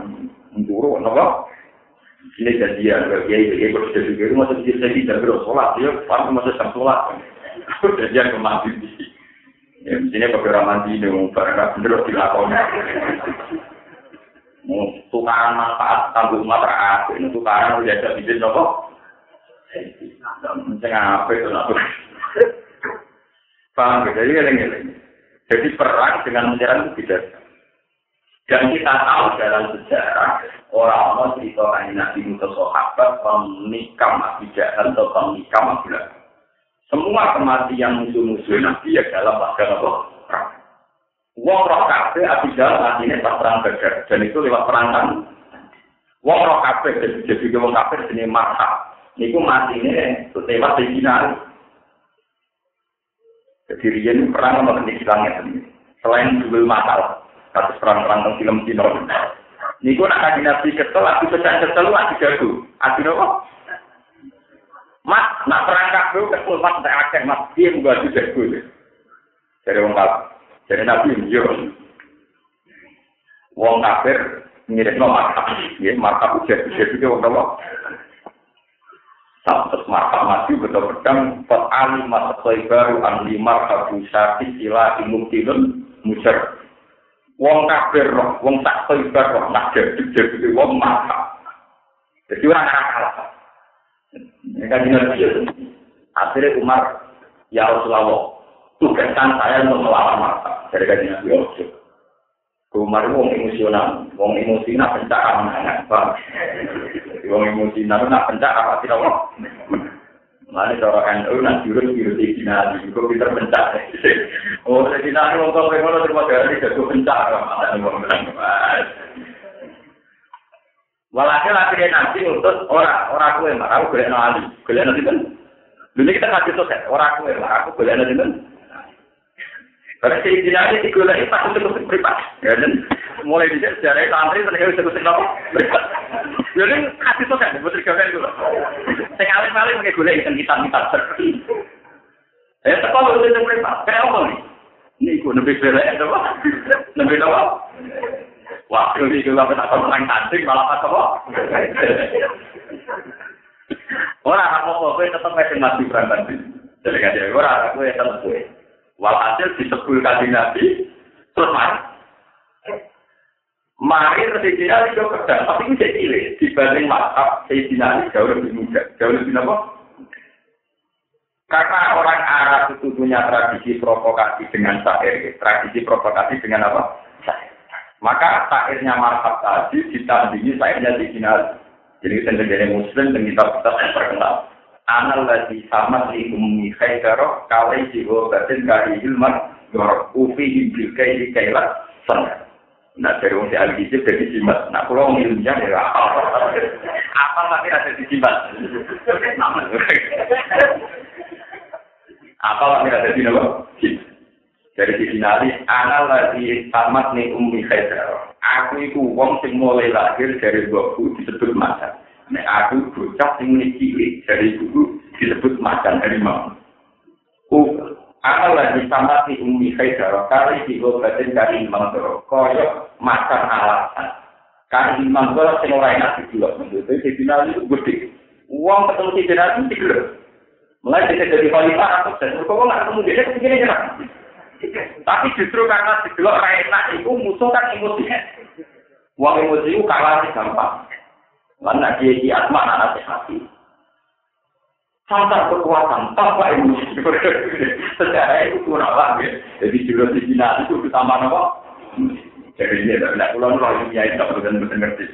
wong turu nopo. Ini jadian, ya, ya, ya, kalau sudah juga itu masih bisa saya tidak berdoa sholat, ya, paham masih jam sholat. <laughs> Jadian ke mandi di Ya, sini beberapa mandi ini, barang bener dilakoni. <laughs> Mau tukaran manfaat tanggung masyarakat, ini tukaran udah nopo. Saya ngapa itu nopo. <laughs> Paham, jadi ini, Jadi perang dengan menyerang itu tidak. Dan kita tahu dalam sejarah orang-orang cerita kanji Nabi Musa sahabat menikam Nabi Jahal atau menikam Nabi Semua kematian musuh-musuh Nabi ya dalam bagian apa? Wong roh kafe Abi Jahal matinya pas perang Badar. Dan itu lewat perangan. Wong roh kafe jadi wong kafe jenis mata. Niku matinya lewat Sayyidina Jadi Rian perang sama kenistilangnya Selain dua masalah, kasus perang-perang tentang film Cina. Niku nak kaji nabi kesel, aku pesan kesel, aku jago. Aku nopo. Mas, nak perang kabel kesel, mas tak akeh, mas dia juga aku jago. Dari wong kafir, dari nabi yo. Wong kafir mirip no markap, ya markap ujar ujar juga wong nopo. Sampai markap mati betul pedang, pot alim masa baru ahli markap usah istilah imuktilun musyar. Wong kafir roh, wong tak seibar roh, nak jadi jadi wong mata. Jadi orang. Ini kan jenis Akhirnya Umar, ya Rasulullah, tugaskan saya untuk melawan mata. Dari kan jenis Yusuf. Umar wong emosional, wong emosi nak pencak paham? Wong emosi nak pencak apa tidak Mana cara NU nak jurus jurus di final, juga pinter pencak. Oh, di final mau kau pengen terima kasih jago pencak, bilang Walhasil akhirnya nanti untuk orang orang kue marah, aku boleh nali, boleh nanti kan. Dulu kita ngasih tuh orang kue marah, aku boleh nanti kan. Karena si final ini digulai pas untuk privat, ya dan mulai di sejarah santri ternyata bisa nopo privat. Jadi kasih tuh kan, buat tiga kali dulu. Saya kali kali pakai gula ikan kita kita Ya sekolah udah sampai kayak apa nih? Ini gue lebih belak ya, apa? Lebih apa? Wah, ini gue apa tak orang kanting malah apa apa? Orang apa apa tetap masih mati berangkat. Jadi kan orang ya tetap gue. Walhasil disebut kasih nabi terus mati. Mari Sayyidina Ali jauh pedang, tapi ini cilik dibanding maktab Sayyidina Ali jauh lebih muda, jauh lebih apa? Karena orang Arab itu punya tradisi provokasi dengan syair. Tradisi provokasi dengan apa? Maka syairnya marhab tadi ditandingi syairnya di final. Jadi sendiri muslim dan kita kita yang terkenal. Anal lagi sama si ummi khaidaro kali jiwa batin kari ilman yor ufi ibil kai kailah sana. Nah dari wong ahli gizi jadi simat. Nah kalau wong ilmiah ya apa tapi ada di simat. Apa lagi ada di nama? Dari sisi nari, anak lagi tamat nih umi khaidar. Aku itu wong sing mulai lahir dari bapakku disebut macan. Nek aku bocah sing cilik dari ibu disebut macan dari mama. Uh, anak lagi tamat nih umi khaidar. Kali di batin kali imam koyok macan alasan. Kali imam sing ora enak dulu. Jadi sisi nari itu gede. Uang ketemu sisi nari itu Mulai kita jadi khalifah atau dan kok nggak ketemu dia begini aja Tapi justru karena didelok ra enak itu musuh kan emosi. Wong emosi itu kalah gampang. Karena dia di asma anak hati. Tanpa kekuatan, tanpa emosi. <laughs> Secara itu kurang lah. Jadi juga di Cina itu utama apa? Jadi ini tidak pulang ini ya tidak perlu ngerti.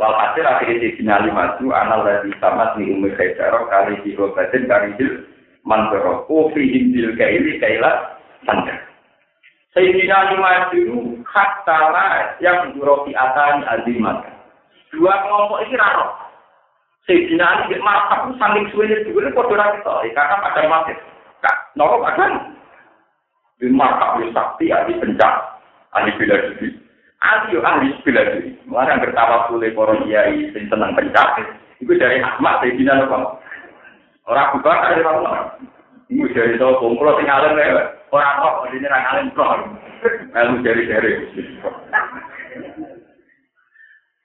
Walhasil akhirnya di finali maju, anal lagi sama di umi kaisaro kali di robatin kali di mantoro. Ufi hindil kaili kaila sandar. Sayyidina lima itu hak tala yang durofi atani azimat. Dua kelompok ini raro. Sayyidina Ali marhab saling suwene juga ini kodoh kita. Karena pada mati. Kak, nolok akan. Di marhab sakti, ahli pencak, ahli bila diri. Ali yo ahli bela diri. Mulane bertawa kule para kiai sing seneng pencak. Iku dari Ahmad dari Dina Nova. Orang buka dari mana? Iku dari tau kumpul sing alim. Orang kok ini orang alim kok. Lalu dari dari.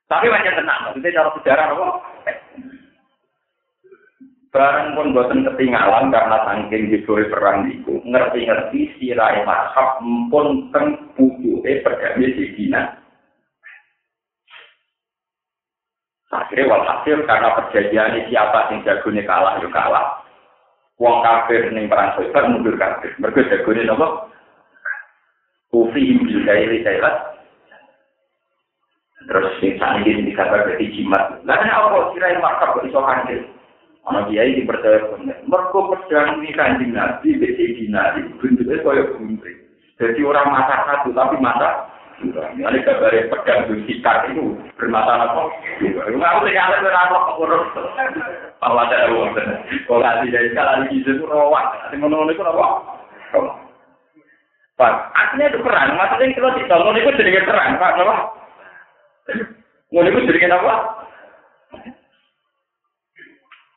Tapi macam tenang, maksudnya cara sejarah apa? Barang pun boten ketinggalan karena saking hidupnya perang itu, ngerti-ngerti sirai mazhab pun teng perdamai di Dina. Akhirnya walhasil karena perjanjian siapa yang jagonya kalah, ya kalah. Wong kafir ning perang Khaybar mundur kafir. Mergo jagone napa? Kufi bil kaili kailat. Terus sing sakniki dikabar dadi jimat. Lah apa sirai mazhab kok iso hancur? Ana kiai dipercaya bener. Mergo pedang ini kanjeng Nabi besi dinari bentuknya kaya gunting. Jadi orang masak satu tapi masak ini kabarnya pedang sikat itu bermasalah kok. Nggak usah nyala berapa kok urus. Bahwa ada uang. Kalau ngasih dari sekali itu itu rawat. Nanti menurut itu rawat. Pak, artinya itu perang. Maksudnya kalau tidak mau itu jadi perang, Pak. Kenapa? Mau itu jadi apa?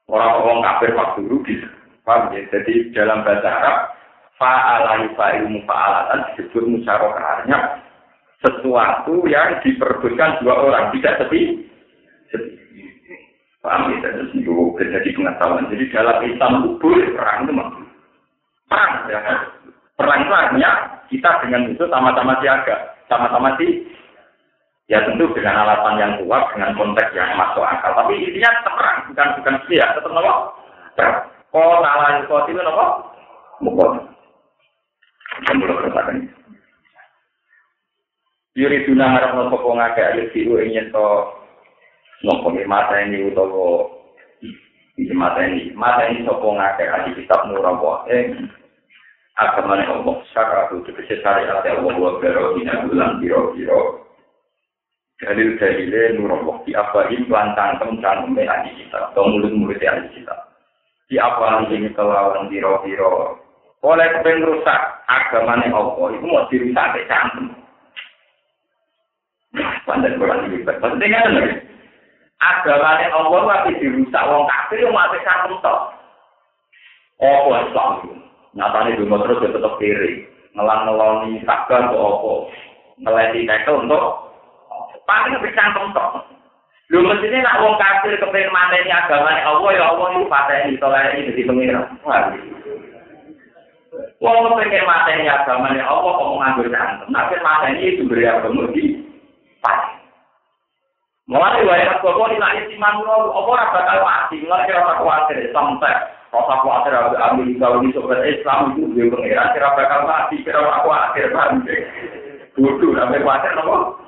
Orang-orang kafir waktu rugi. Paham ya? Jadi dalam bahasa Arab, fa'alai fa'ilu fa'alatan disebut musyarakahnya sesuatu yang diperbutkan dua orang tidak sepi paham ya terus itu jadi pengetahuan jadi dalam Islam itu perang itu mah perang ya perang itu artinya kita dengan itu sama-sama siaga sama-sama sih ya tentu dengan alasan yang kuat dengan konteks yang masuk akal tapi intinya tetap perang bukan bukan ya tetap perang kok salah itu itu apa mukot belum katakan Yuri duna harap nopo kong ngake ayo siru ingin to nopo mata ini utawa ini mata ini mata ini sopo ngake ayo kitab nurah eh agamane Allah saka itu tegese syariat Allah wa bero bulan biro-biro dalil dalile nur Allah di apa implantan tentang ahli kitab atau mulut-mulut ahli kitab di apa ini kelawan biro-biro oleh kepen rusak agamane Allah itu mau dirusak ke cantem Pandai kurang lebih penting kan lagi. Agamanya Allah tapi dirusak wong kafir yang mati satu tok. Oh, Islam. Nyatanya dulu terus tetap kiri. Ngelang-ngelongi takkan untuk apa. Ngeleti tekel untuk paling cantum tok. Lu mestinya nak wong kafir kepengen mateni agamanya Allah ya Allah itu pateni toleransi jadi pengira. Wong kepengen mateni agamanya Allah kok mau ngambil cantum. Tapi mateni beri agama di pati. Mulai wae kok kok nek iki manungsa apa ora bakal mati, mulai kira kuwatir sampai rasa kuwatir Amerika ini sobat Islam itu dia pengira kira bakal mati, kira kuwatir banget. Bodoh sampai kuwatir apa?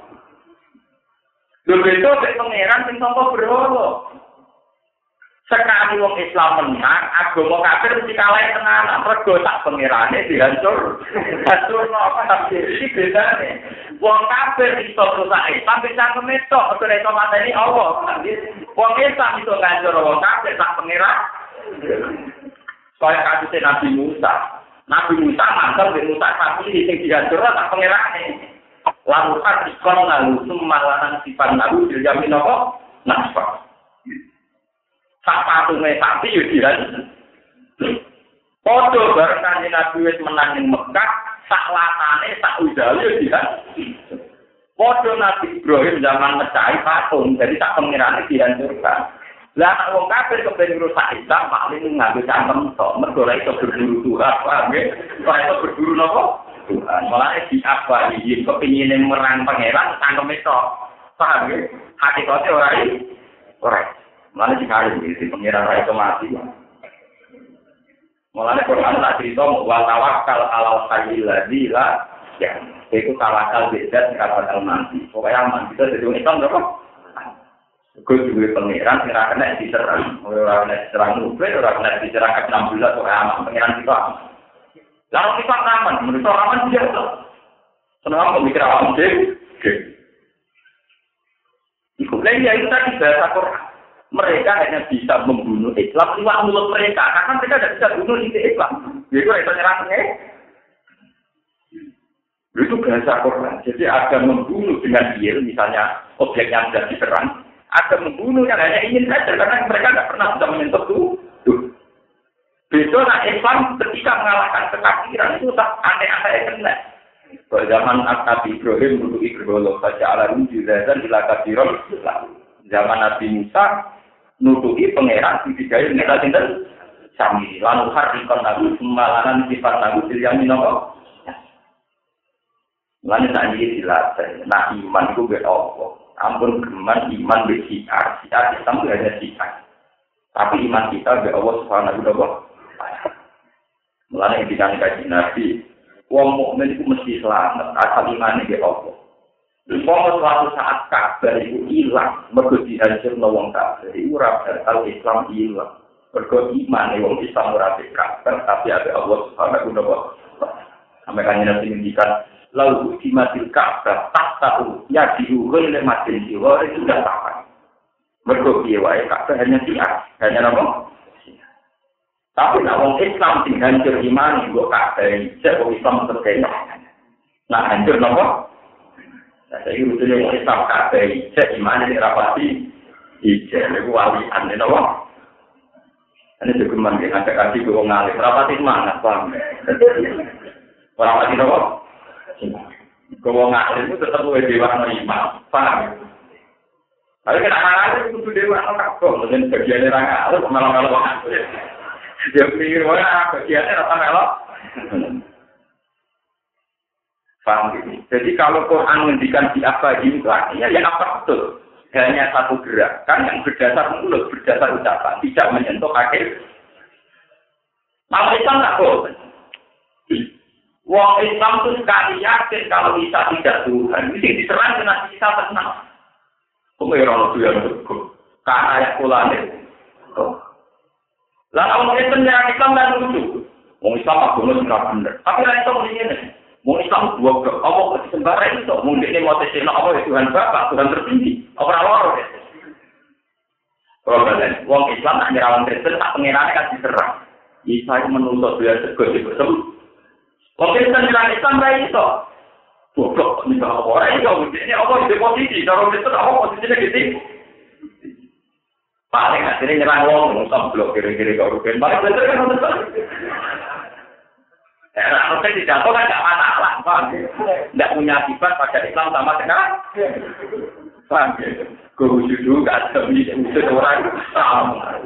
Lho itu pengiran sing sampo berhala. Sekali wong Islam menang, agama kafir mesti kalah tenan. Mergo <laughs> tak pengirane dihancur. Hancur apa tapi iki bedane. Wong kafir iso rusak Islam bisa kemetok, ora iso mateni Allah. Wong Islam iso ngancur wong kafir tak pengiran. Kaya kasus Nabi Musa. Nabi Musa mantel di Musa tapi sing dihancur tak pengirane. Lalu kan ikon lalu sumalanan sifat lalu dijamin apa? Nasfah. sak patunge sapi yo diran. Padha bareng Nabi wis menang ning Mekah, sak latane sak udale diran. Padha Nabi Ibrahim zaman mecahi patung, jadi sak pengirane dihancurkan. Lah nek wong kafir kepen rusak Islam, paling nganggo cangkem tok, mergo ora iso berburu Tuhan, paham ya? Ora iso berburu napa? Tuhan. Malah di apa iki kepingine merang pangeran cangkem tok. Paham ya? Hakikate ora ora. Mana sekali di pengiran raya itu mati. Mulanya Quran tak cerita wa tawakal alal hayyil ladzi la ya. Itu tawakal beda kata mati. Pokoknya mati itu jadi Islam berapa? Gue juga pengiran kira kena diserang, orang kena diserang nubel, orang kena diserang ke enam bulan, pokoknya aman pengiran kita. Lalu kita aman, menurut aman biasa. Senang pemikir awam deh, Iku lagi ya itu tadi bahasa Quran mereka hanya bisa membunuh Islam lewat mulut mereka karena mereka tidak bisa bunuh inti Islam. Jadi itu nyerangnya. Itu bahasa Quran. Jadi ada membunuh dengan dia, misalnya objeknya sudah diserang, ada membunuh yang hanya ingin saja karena mereka tidak pernah bisa menyentuh itu. Besok nah Islam ketika mengalahkan kekafiran itu tak aneh-aneh kena. Pada zaman Nabi Ibrahim dulu Ibrahim baca ala juga dan ilakat Zaman Nabi Musa nutupi pangeran dibidayu kita sinten sami lalu harikon nabi semalanan sifat nabi yang minoko Lalu ini dilatih, nah iman itu apa. Ampun geman iman be siar, siar Islam hanya siar. Tapi iman kita gak Allah subhanahu wa. Mulanya yang dinamika Nabi, wong mukmin itu mesti selamat, asal iman ini gak Allah. Umpama suatu saat kabar itu hilang, mergo dihancur wong kafir, itu ora bakal Islam hilang. Mergo iman wong Islam ora kabar, tapi ada Allah Subhanahu wa taala. Sampai kan nanti ngendikan lalu di matil kabar tak tahu ya diukur oleh matil jiwa itu sudah tahu. Mergo wae kabar hanya siar, hanya nama Tapi nak wong Islam sing hancur iman, kok kabar cek wong Islam terkena. Nah hancur nopo? Nah, saya udah yang Islam kabeh ijek gimana nih rapati ijek, itu wali aneh nawa. Ini juga mandi ngajak kasih gue ngalih rapati semangat paham. Orang lagi nawa. Gue ngalih itu tetap gue dewa no imam, paham. Tapi kena ngalih itu dewa no kakak, mungkin bagiannya orang ngalih malah-malah Dia pikir, wah bagiannya rata melok. Paham gitu? Jadi kalau Quran menghentikan di apa ya apa betul? Hanya satu gerakan yang berdasar mulut, berdasar ucapan, tidak menyentuh kaki. Maka Islam nggak boleh. Wong Islam itu sekali yakin kalau bisa tidak Tuhan, ini diserang dengan bisa tenang. Pengiran itu yang cukup. Karena ayat kulane. Lalu orang Islam Islam dan lucu. Wong Islam agama sudah benar. Tapi lain itu ini. Mau Islam dua ke, apa sembara itu, mau ini mau tes apa ya Tuhan Bapak, Tuhan tertinggi, apa loro ya. Kalau wong Islam tak nyerang Kristen, tak pengirannya kan diserang. Isa itu menuntut dia sego betul. Wong Kristen nyerang Islam baik itu. Ini apa orang itu, ini apa posisi, kalau Kristen apa posisinya gitu. Paling akhirnya nyerang wong, Islam blok kira-kira kau rugen, paling betul kan Eh, harusnya dijatuh kan nggak masalah? Nggak punya akibat pada Islam sama sekarang. Gue wujud juga, ada orang sama.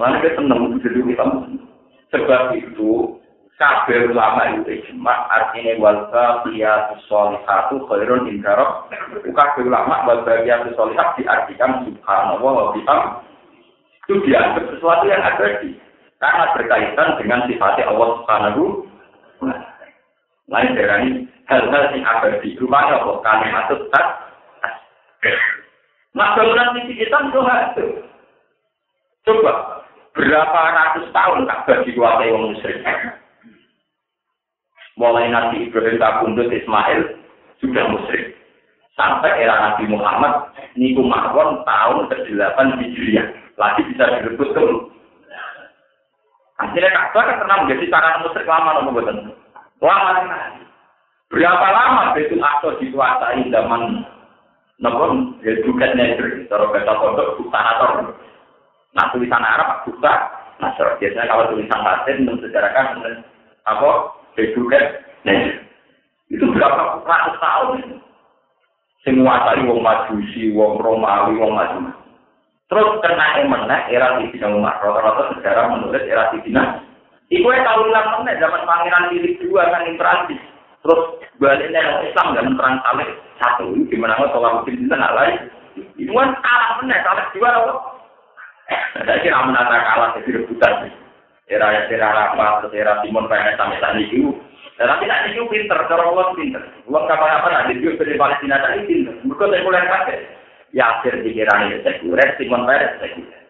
Mana dia seneng wujud Islam. Sebab itu, kabeh ulama itu ijma artinya wal baqiyatu sholihatu khairun inda rabbik kabeh ulama wal baqiyatu sholihat diartikan subhanallah wa bihamdihi itu dianggap sesuatu yang abadi karena berkaitan dengan sifatnya Allah Subhanahu lain dari hal-hal yang abadi rupanya apa kalimat tak Nah, bangunan misi kita itu Coba, berapa ratus tahun tak dikuasai orang musyrik? Mulai Nabi Ibrahim kabundut Ismail sudah musyrik. Sampai era Nabi Muhammad, niku mawon tahun ke-8 Hijriah. Lagi bisa direbut ke Akhirnya Ka'bah kan pernah menjadi sarana musyrik lama nopo boten. Lama Berapa lama Betul Aqsa dikuasai zaman nopo ya juga negeri, cara kata buta atau nah tulisan Arab buta, nah biasanya kalau tulisan Latin mensejarahkan apa nah, itu berapa ratus tahun semua tadi wong majusi, wong Romawi, wong maju. Terus kena emenek era Sidina Umar. Rata-rata sejarah menulis era Sidina. Iku yang tahu ulang meneh zaman Pangeran Philip dua kan Prancis. Terus baliknya yang Islam dan perang salib satu. Gimana nggak kalau mungkin kita nggak lain. Itu kan kalah meneh salib dua loh. <laughs> Saya kira menata kalah jadi rebutan era era apa terus era Simon Peres sampai itu tapi nak itu pinter cara Allah pinter. Allah kapan apa nanti juga dari Palestina tadi pinter. Mereka sekuler pakai ya akhir pikiran itu sekuler Simon sekuler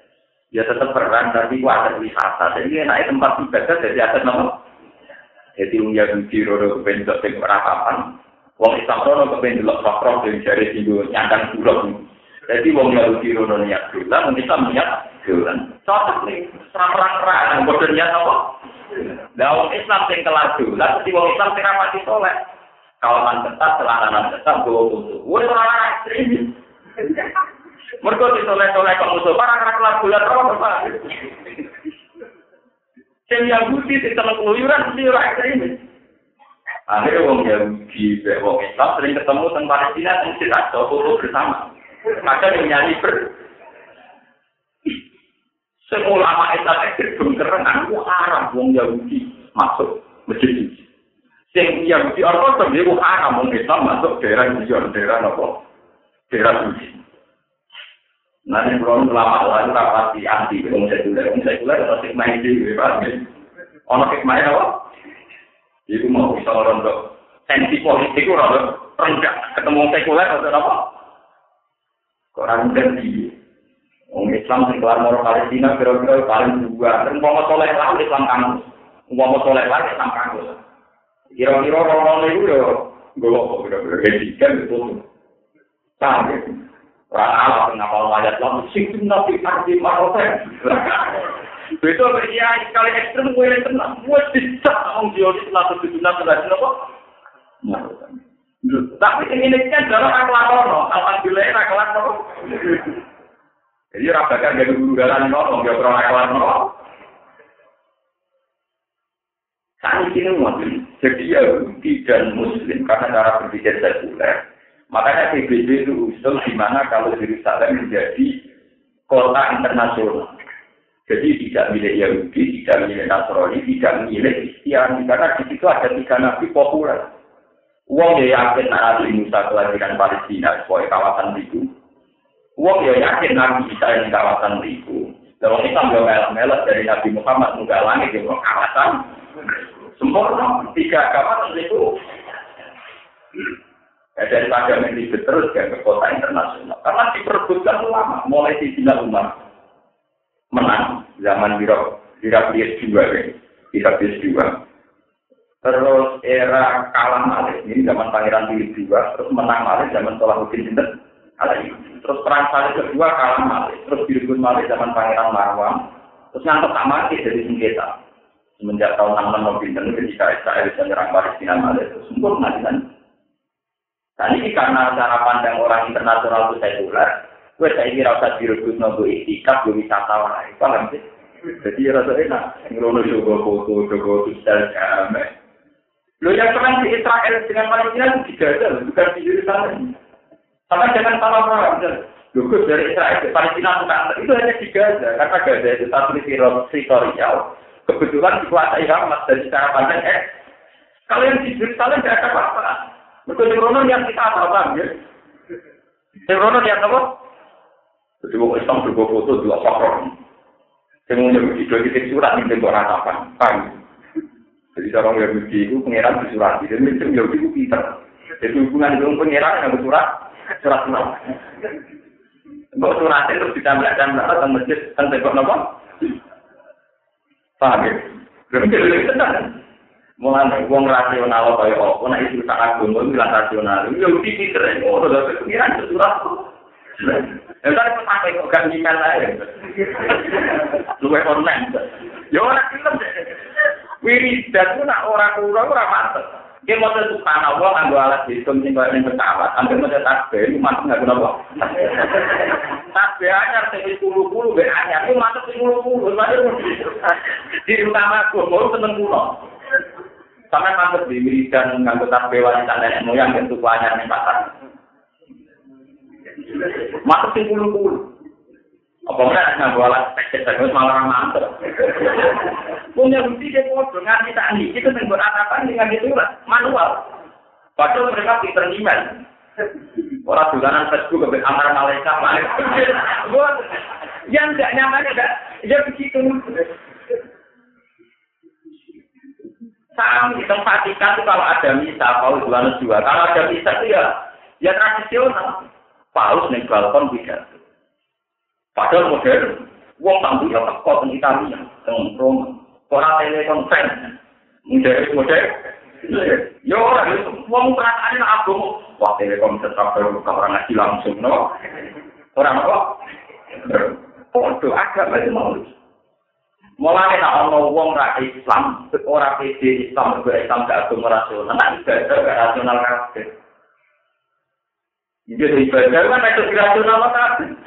ya tetap perang tapi kuat wisata. Jadi naik tempat ibadah jadi atas nama jadi ung Yahudi rodo kepen dok sing perapapan wong Islam rodo kepen dok roh dari jari singgo nyandang pulau. Jadi wong Yahudi rodo niat dolan wong Islam niat dolan cocok nih serang-serang bodoh niat apa? Islam kelar dolan Islam rapati soleh. Kawanan ketat celananan ketat gowo musuh. Ra kelar dolan ora Sing Yahudi telek keluyuran. Akhirnya Yahudi, sering ketemu tentang Palestina tidak foto bersama. Maka yang nyanyi ber. Semua ulama Islam itu keren, aku haram wong Yahudi masuk masjid. Sing Yahudi Ortodok itu haram wong Islam masuk daerah Islam, daerah apa? Daerah suci. Nanti kalau ulama lain rapati anti wong sekuler, wong sekuler atau hikmah itu, ono hikmah apa? Itu mau bisa rontok sensi politik itu rontok rendah ketemu sekuler atau apa? Orang ganti. Wong Islam sing kelar moro Palestina kira-kira paling dua. Mau soleh lah Islam kamu. Mau soleh lah Islam kamu. Kira-kira orang-orang itu ya gue kok kira-kira jadi kan itu. Tahu Orang Allah ngapal ayat lah, sing nabi arti maroten. Itu ya sekali ekstrem gue yang tenang, gue bisa orang dia di setelah itu dunia sudah apa? Tapi ini kan dalam akhlak ono, alhamdulillah akhlak ono. Jadi rabakan dari guru dalam ono, nggak pernah akhlak ono. Saat ini mungkin, jadi ya tidak muslim karena cara berpikir sekuler. Makanya PBB itu usul di mana kalau Yerusalem menjadi kota internasional. Jadi tidak milik Yahudi, tidak milik Nasrani, tidak milik Kristiani. Karena di situ ada tiga nabi populer. Uang ya yakin Nabi Musa kelahiran Palestina sebagai kawasan itu. Uang ya yakin Nabi Isa yang kawasan itu. Kalau kita nggak melak-melak dari Nabi Muhammad nggak langit di kawasan sempurna tiga kawasan itu Ya, daripada meribet terus ke kota internasional. Karena diperbutkan ulama, mulai di Cina Umar. Menang zaman Biro, Birabius juga, Birabius juga. Terus era kalah malih, ini zaman Pangeran Philip juga. Terus menang malih zaman Salahuddin Sinten. Terus perang salib kedua kalah malih. Terus direbut malih zaman Pangeran Marwam. Terus ngantuk tak mati dari sengketa. Semenjak tahun 66 Pinten ketika Israel bisa menyerang Palestina malih. Terus sempurna di sana. Nah ini karena cara pandang orang internasional itu sekuler, gue saya kira usah dirubut nopo itikaf, gue wisata lah, paham sih? Jadi rasa enak, ngerono juga foto, juga sosial kame. Lo yang keren di Israel dengan Palestina itu tidak ada, bukan di Yerusalem. Sama jangan salah paham, Lugus dari Israel ke Palestina bukan itu hanya di Gaza, karena Gaza itu satu teritorial, kebetulan dikuasai rahmat dari cara pandang eh kalau yang di Yerusalem tidak ada apa-apa Mereka yang kita apa ya Yang yang apa? Jadi wong Islam juga foto dua faktor. Yang mau video titik surat ini tembok ratapan. Paham? Jadi orang Yahudi itu pengiran di surat. Jadi macam Yahudi itu pinter. Jadi hubungan dengan pengiran yang surat, surat surat. Mbok surat itu ditambah dan tentang masjid kan tembok nopo? Paham ya? Tenang. Mulai wong rasional kaya apa, nek isu tak agama bilang rasional. Yahudi pinter. Oh, udah pengiran surat. Ya kan sampai kok gak email ae. Luwe online. Ya ora film. Wiridan ku nak ora kura ora mantep. Ki moto subhanallah nganggo alat hitung sing koyo ning pesawat, ambil moto tasbih iki mantep nganggo napa? <laughs> Tasbih anyar sing 10 10 be anyar mantep sing 10 10. Di utama ku mau seneng kuno. Sampai mantep di wiridan nganggo tasbih wanita nenek moyang bentuk anyar ning pasar. Puluh-puluh. Apa enggak nganggo alat teknik terus malah mantep. Punya bukti dia foto nganti tak nih, itu nenggo atapan dengan itu manual. Padahal mereka pinter email. Orang dolanan Facebook ke amar malaikat malaikat. Yang tidak nyaman enggak, ya begitu. Sama di tempat itu kalau ada misa, kalau bulan dua, kalau ada misa itu ya, ya tradisional. paus ning balkon pidato. Padahal modern, wong tamu ya teko teng Italia, teng Roma. Ora telekonferensi. Modern modern. Yo ora wong perasaane nak aku wah telekom tetap perlu orang ngaji langsung no. Orang apa? Podo agama itu mau. Mulai nak ono wong ra Islam, ora pede Islam, Islam gak agama rasional, gak rasional kabeh. Jadi ibadah kan itu rasional kan.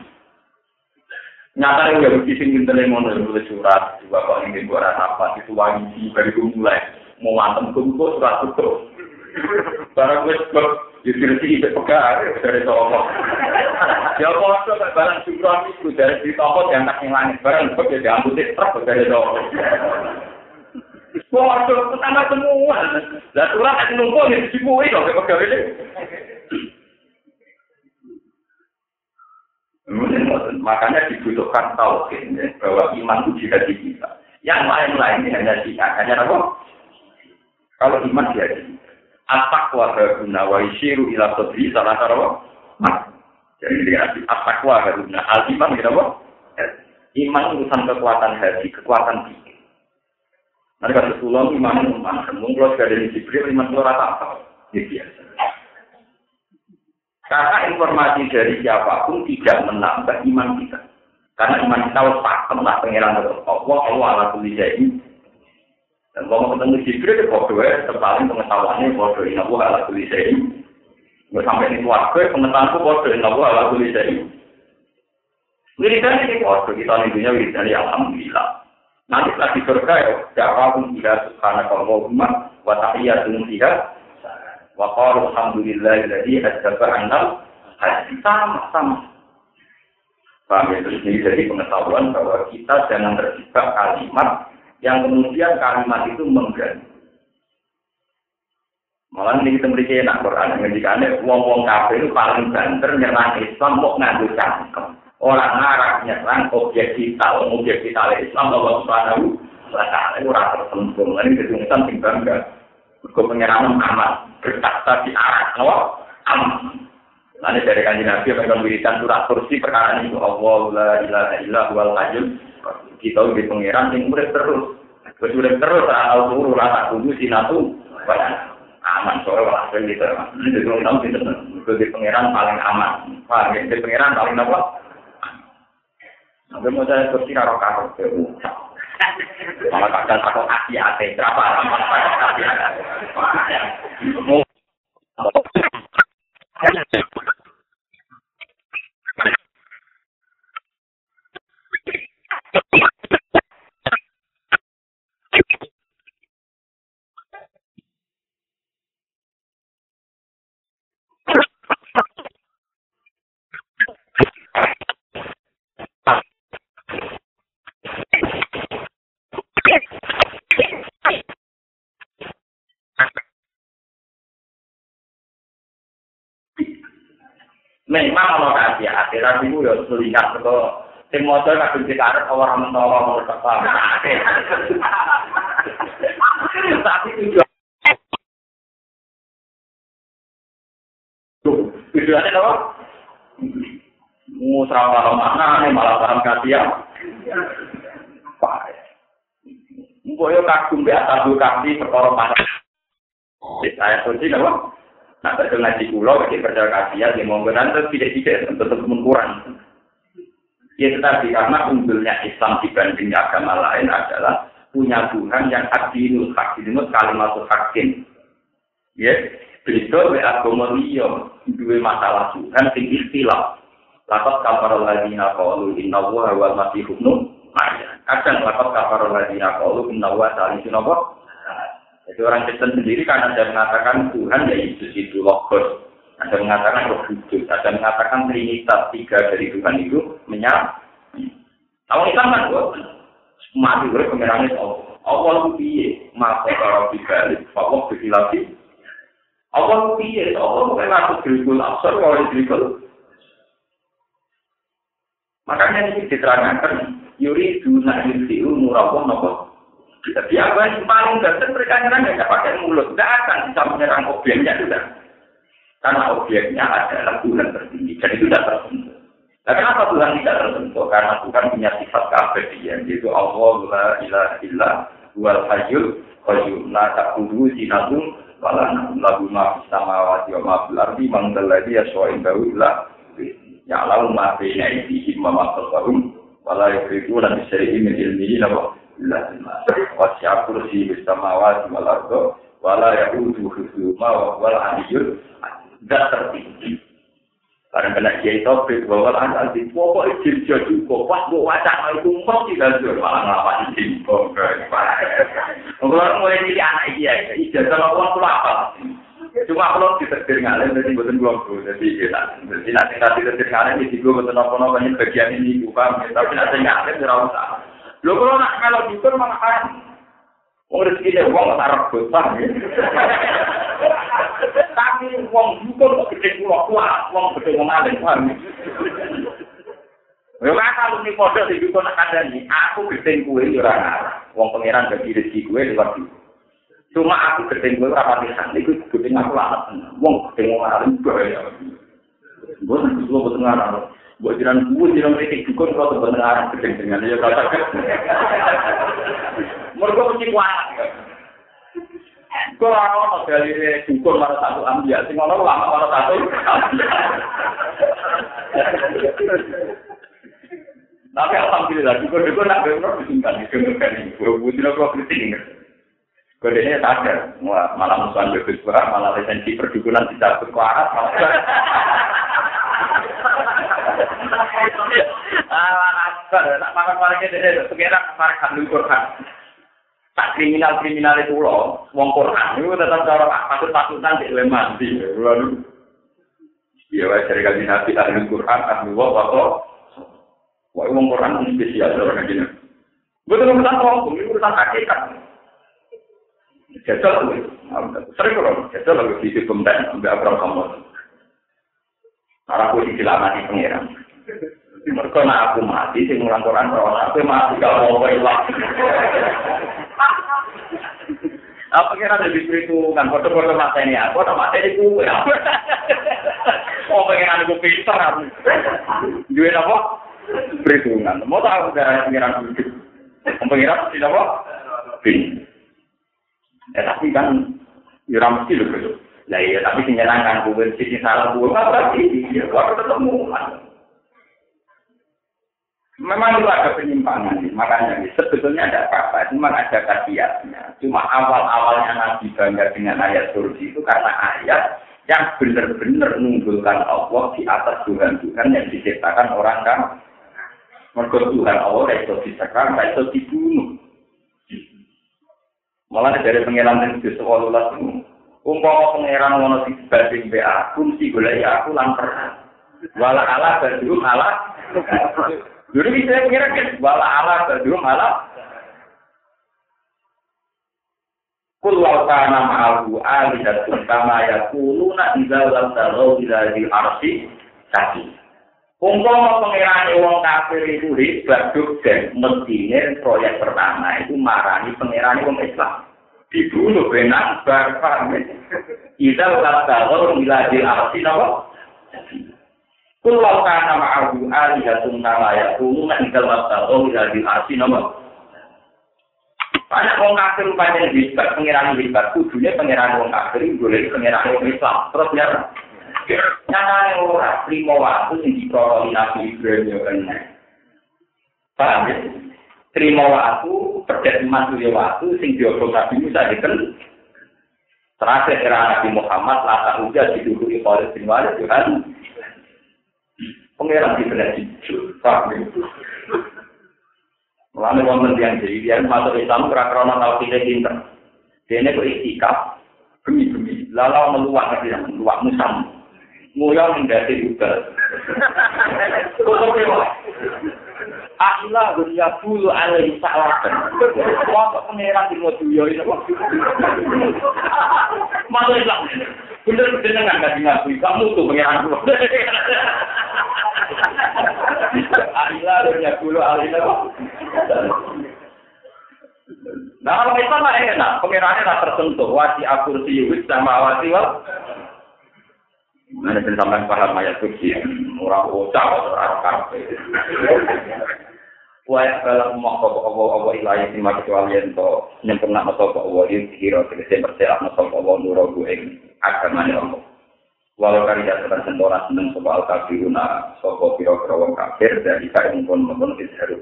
nyata yang gak bisa ngintel yang mau nulis surat juga kok ini gue rasa apa itu wangi dari gue mulai mau mantem gue surat itu barang gue sebab jujur sih itu dari toko ya kok itu barang surat itu dari di toko yang tak yang lain barang gue jadi ambil tiktok dari toko Wah, surat semua. Lah surat aku nunggu, ini dibuat, kok pegawai. <laughs> Makanya dibutuhkan tauhid ya, bahwa iman itu jika di kita. Yang lain-lain hanya jika hanya apa? Kalau iman dia di Atakwa guna wa isyiru ila sodri salah satu Jadi dia atakwa guna al iman apa? Iman urusan kekuatan hati, kekuatan pikir. Nanti kalau pulang iman iman, mungkin kalau dari Jibril iman itu rata apa? Ini biasa. Karena informasi dari siapa pun tidak menambah iman kita. Karena iman kita harus pakem lah pengiran Allah, Allah ala kulli ini. Dan kalau ketemu Jibril, itu bodoh ya, terpaling pengetahuannya bodoh ini, Allah ala kulli ini. Nggak sampai ini keluarga, pengetahuanku bodoh ini, Allah ala kulli ini. Wiridan ini bodoh, kita dunia wiridan ya Alhamdulillah. Nanti setelah di surga ya, dakwahum ila subhanakallahumma wa tahiyyatun fiha Wa qalu alhamdulillahilladzi adzaba annal haji sama sama. Paham ya? Ini jadi pengetahuan bahwa kita jangan terjebak kalimat yang kemudian kalimat itu mengganti. Malah ini kita memiliki enak Quran ngendikannya wong-wong kafir itu paling banter nyerang Islam mau ngadu cangkem. Orang ngarang nyerang objek vital, objek vital Islam Allah Subhanahu wa taala ora tersentuh. Ini ketunggutan sing bangga. Mergo pengerangan amat bertakta di arah apa? Aman. Nanti dari kanji Nabi yang wiridan surat kursi perkara ini Allah la ilaha illa wal hayyul kita di pangeran yang murid terus. Terus murid terus al turu rasa kudu sinatu aman soalnya walaupun gitu. Ini di tahu. Itu di pangeran paling aman. Paham ya? Di pangeran paling apa? Sampai mau saya kursi karo karo Malah kadang takut hati hati berapa? Takut hati hati. Memang ana kasih akhir aku yo selingat teko sing maca kudu dicatet ora mentara ora kesal. Tapi tujuan Tujuannya apa? Musrah para mana ini malah paham kasia ya. Pak. Mbok yo kagum be atabu kasih perkara mana. Saya pun tidak. Nah, betul ngaji pulau, bagi percaya kasihan, ya mau nanti tidak-tidak, tetap mengurangi. Ya tetapi karena unggulnya Islam dibanding agama lain adalah punya Tuhan yang adilul hakim, kalimat hakim. Ya, beda we agama liya duwe masalah Tuhan sing istilah. Lakat kafar alladziina qalu inna wa wal masih ibnu Kadang lakat kafar alladziina qalu inna wa salisun apa? Jadi orang Kristen sendiri kan ada mengatakan Tuhan ya Yesus itu logos. Ada mengatakan roh kudus, ada mengatakan trinitas tiga dari Tuhan itu menyala. Kalau kita kan gue mati gue pengirannya Allah. Allah itu piye? Masa kalau dibalik, Allah berkilasi. Allah itu piye? Allah bukan masuk dirikul absar kalau dirikul. Makanya ini diterangkan, yuri duna yusiu nurabah nopo. Apa yang paling dasar mereka nyerang ya pakai mulut, tidak akan bisa menyerang objeknya sudah. Karena objeknya adalah Tuhan tertinggi, jadi tidak tersentuh. Nah, kenapa Tuhan tidak tersentuh? Karena Tuhan punya sifat keabadian, yaitu Allah la ilaha illa wal hayyul qayyum la ta'khudhuhu sinatun wa la lahu ma fis samawati wa ma fil ardi man dzalladzi yashfa'u indahu illa ya'lamu ma baina aydihim wa ma khalfahum wa la yuhituna bi shay'in min ilmihi illa bima wa si'a kursi bis samawati wal ardi wa la ya'uduhu hifdhuhuma wa huwal aliyyul zat tertinggi. Karena kena kiai topik bahwa anak di pokok izin jadi kok pas bu wacana itu mau tidak jual malah ngapa izin kok. Kalau mulai jadi anak iya, ijazah lawan pulau apa? Cuma kalau ditetir ngalim jadi bukan belum tuh, jadi kita jadi nanti nanti ditetir ngalim jadi gue bukan apa apa bagian ini bukan, tapi nanti ngalim tidak usah. Lo kalau nak kalau diukur malah kan, mau rezeki deh uang taruh besar. Tapi wong dukun kok gede kula kuat, wong gede wong alim paham. Yo ora kalau ni padha sing dukun kandhani, aku gede kuwe yo ora. Wong pangeran dadi rezeki kuwe lewat itu. Cuma aku gede kuwe ora pati sak niku gede aku lamat. Wong gede wong alim bahaya. Mbok iku mbok ngarah. Mbok jiran kuwe jiran iki dukun bener arah gede dengan yo kata. Mergo mesti kuat. Kalau orang dari dukun mana satu ambil, sing orang lama mana satu. Tapi alhamdulillah, dukun dukun nak benar disingkat di kemudian ini. Gue butuh nopo kritik. Kodenya sadar, malah musuhan bebas malah lisensi perdukunan tidak berkuarat, malah. Ah, kriminal kriminal itu loh, wong Quran itu tetap cara patut patutan di dalam mandi. Lalu, ya wes dari kajian nabi ada di Quran, ada di bawah atau, wah wong Quran itu spesial cara kajian. Betul betul tak tahu, ini urusan kaki kan. Jatuh lagi, sering kok, jatuh lagi di situ pemain, ambil apa kamu? Karena aku di selama pangeran. Mereka nak aku mati, sing ngulang Quran, aku mati kalau mau hilang. Apa kira lebih perhitungan? Foto-foto mata ini aku, atau mata ini gue. Oh, pengen aku pintar aku. Jual apa? Perhitungan. Mau tahu dari pengiran hidup? Pengiran tidak apa? Bin. Ya tapi kan, ya mesti loh. Lah iya, tapi menyenangkan gue, sisi salah gue, nggak berarti. Ya, waktu ketemu. Memang itu ada penyimpangan, makanya sebetulnya ada apa-apa, cuma ada kajiannya. Cuma awal-awalnya Nabi bangga dengan ayat surga itu karena ayat yang benar-benar menunggulkan Allah di atas Tuhan-Tuhan yang diciptakan orang kan. Mereka Tuhan Allah itu disekar, itu dibunuh. Malah dari pengiran yang di sekolah itu, umpama pengiran mau dibanding BA, fungsi gulai aku lantar. Wala ala badu ala Dulu bisa kira kan wala ala berdua malah Kul wa kana ma'ahu alihatun kama yakuluna idza lam tarau ila di arsi kaki. Umpama pengiran wong kafir itu hebat dan mestine proyek pertama itu marani pengiran wong Islam. Dibunuh benang bar paham. Kita ulah tahu miladi arti napa? Kulau kana ma'ahu alihatun nama yakuluna idal tahu miladi arti napa? Banyak wong kafir rupanya hebat, pengiran hebat, kudunya pengiran wong kafir, boleh pengiran wong Islam. Terus ya, Nyatane ora lima waktu sing diprololi Nabi Ibrahim yo kena. Paham ya? Terima waktu, pedet emas dua waktu, sing diobong Nabi Musa diken. Terakhir era Nabi Muhammad, lata hujan didukui oleh bin Walid, kan? pengiran di sana jujur, sabi. Mulanya mau nanti yang jadi dia masuk Islam kerana kerana tahu kita Dene kok ini beristiqah, bumi-bumi, lalu meluak nanti yang meluak musam, muyang hingga si juga. <laughs> kok tahu Akilah dunia bulu alaihi salakan. Wah, pangeran di mau duyo ini. Masuk Islam. Bener bener nggak nggak ngakui. Kamu tuh pangeran dulu. Akilah dunia bulu alaihi Nah, kalau Islam lah enak, pengirannya tak tersentuh. Wasi akur siwis sama wasi wal. Mana sampean paham ayat suci, ora ucap ora kafe. Wahai segala umat sopo Allah, Allah ilahi sima kecuali ento nyempurna na sopo Allah, yuk dikira segesi bersiap na sopo Allah, nuro gueng agamanya Allah. Walau kari jatuhkan sentora seneng sopo al-kabiru na sopo piro kerawang kafir, dari ika ingpun membunuh isheru.